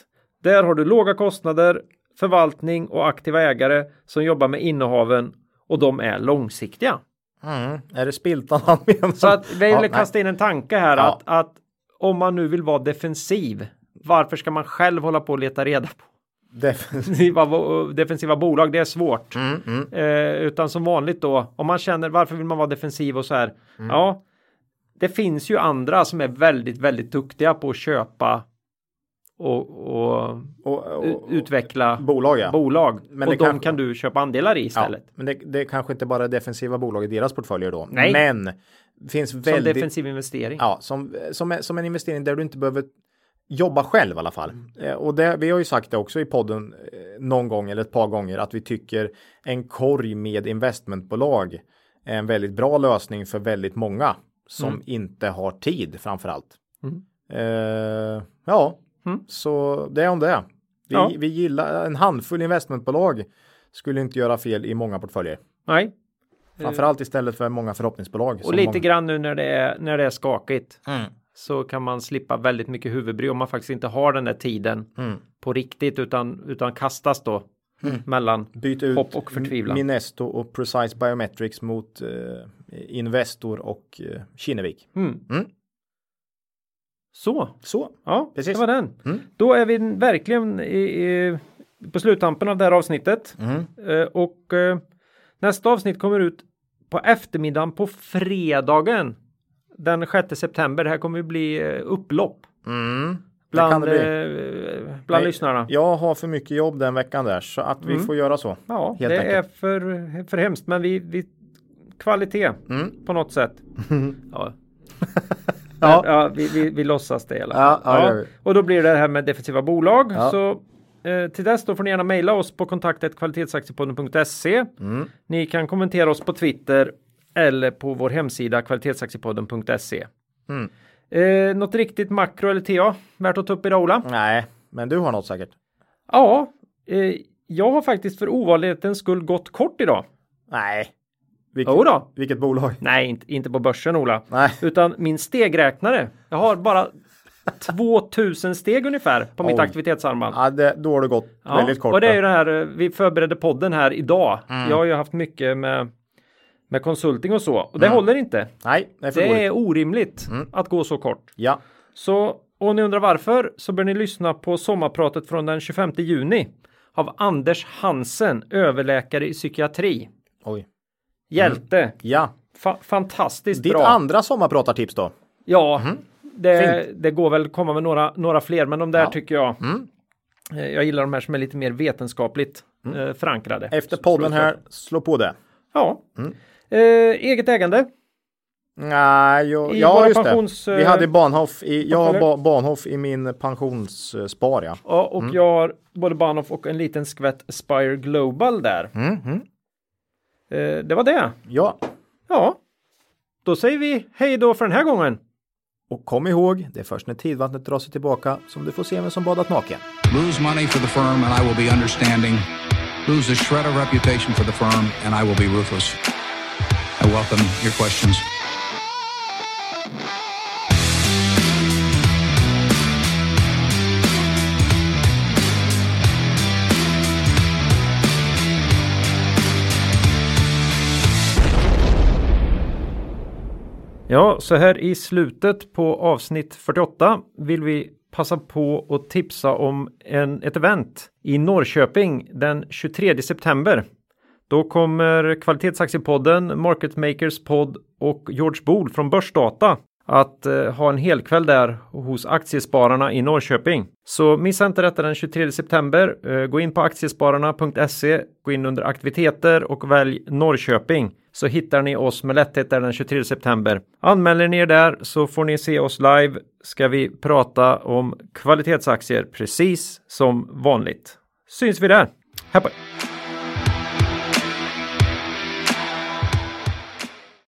Där har du låga kostnader, förvaltning och aktiva ägare som jobbar med innehaven och de är långsiktiga. Mm. Är det spiltan han menar? Så att vi Ja, vill nej. kasta in en tanke här Ja. att, att om man nu vill vara defensiv, varför ska man själv hålla på och leta reda på defensiva, defensiva bolag? Det är svårt. Mm, mm. Eh, utan som vanligt då, om man känner varför vill man vara defensiv och så här. Mm. Ja, det finns ju andra som är väldigt, väldigt duktiga på att köpa och, och, Och, och, utveckla bolag ja. bolag. Men och de kanske- kan du köpa andelar i ja. istället. Men det, det är kanske inte bara defensiva bolag i deras portföljer då. Nej. Men det finns Som väldigt. defensiv investering. Ja, som, som, som en investering där du inte behöver jobba själv i alla fall. Eh, Och det, vi har ju sagt det också i podden eh, någon gång eller ett par gånger att vi tycker en korg med investmentbolag är en väldigt bra lösning för väldigt många som inte har tid framför allt. Mm. Eh, ja, Mm. så det är om det. Vi, Ja. vi gillar en handfull investmentbolag skulle inte göra fel i många portföljer. Nej. Framförallt istället för många förhoppningsbolag. Och lite många... grann nu när det är, när det är skakigt. Mm. så kan man slippa väldigt mycket huvudbry om man faktiskt inte har den där tiden Mm. på riktigt utan, utan kastas då mellan Byt ut hopp och förtvivlan. Minesto och Precise Biometrics mot eh, Investor och eh, Kinnevik. Mm. Mm. Så, Så, ja, Precis. det var den. Mm. Då är vi verkligen i, i, på sluttampen av det här avsnittet. Mm. Eh, och eh, nästa avsnitt kommer ut på eftermiddagen på fredagen den 6 september. Det här kommer ju bli eh, upplopp Mm. Bland, eh, bland Nej, lyssnarna. Jag har för mycket jobb den veckan där så att vi Mm. får göra så. Ja, Helt det är för, för hemskt, men vi, vi kvalitet Mm. på något sätt. Ja, ja. ja vi, vi, vi låtsas det i alla fall. Ja, ja, Och då blir det här med defensiva bolag. Så eh, till dess då får ni gärna mejla oss på kontaktet kvalitetsaktiepodden.se. Mm. Ni kan kommentera oss på Twitter eller på vår hemsida kvalitetsaktiepodden.se. Mm. Eh, något riktigt makro eller TA värt att ta upp idag Ola? Nej, men du har något säkert. Ja, eh, jag har faktiskt för ovanlighetens skull gått kort idag. Nej. Vilket, Jo då. vilket bolag? Nej, inte, inte på börsen Ola. Nej. Utan min stegräknare. Jag har bara 2000 steg ungefär på mitt Oj. aktivitetsarmband. Ja, det, då har det gått Ja, väldigt kort. och det är ju det här, eh, vi förberedde podden här idag. Mm. Jag har ju haft mycket med, med konsulting och så. Och det håller inte. Nej, det är för Det är orimligt att gå så kort. Ja. Så om ni undrar varför så bör ni lyssna på sommarpratet från den 25 juni av Anders Hansen, överläkare i psykiatri. Oj. Hjälte. Ja. Fa- fantastiskt Ditt bra. andra sommarpratartips då? Ja, det, Fint. det går väl komma med några, några fler, men de där Ja. tycker jag. Mm. eh, Jag gillar de här som är lite mer vetenskapligt eh, förankrade. Efter podden här, slå på det. Ja. Mm. Eh, eget ägande. Nej, jag, ja just pensions, det. Vi eh, hade Bahnhof i, jag har Bahnhof i min pensionsspar ja. Ja, och Mm. jag har både Bahnhof och en liten skvätt Spire Global där. Mm, mm. Eh, det var det. Ja, Ja. Då säger vi hej då för den här gången. och kom ihåg, det är först när tidvattnet drar sig tillbaka som du får se vem som badat naken. Lose money for the firm and I will be understanding. Lose a shred of reputation for the firm and I will be ruthless. I welcome your questions. Ja, så här i slutet på avsnitt 48 vill vi passa på att tipsa om en, ett event i Norrköping den 23 september. Då kommer Kvalitetsaktiepodden, Market Makers podd och George Bool från Börsdata att eh, ha en helkväll där hos Aktiespararna i Norrköping. Så missa inte detta den 23 september. Eh, gå in på aktiespararna.se, gå in under aktiviteter och välj Norrköping så hittar ni oss med lätthet där den 23 september. Anmäler ni er där så får ni se oss live. Ska vi prata om kvalitetsaktier precis som vanligt. Syns vi där. Hej på er.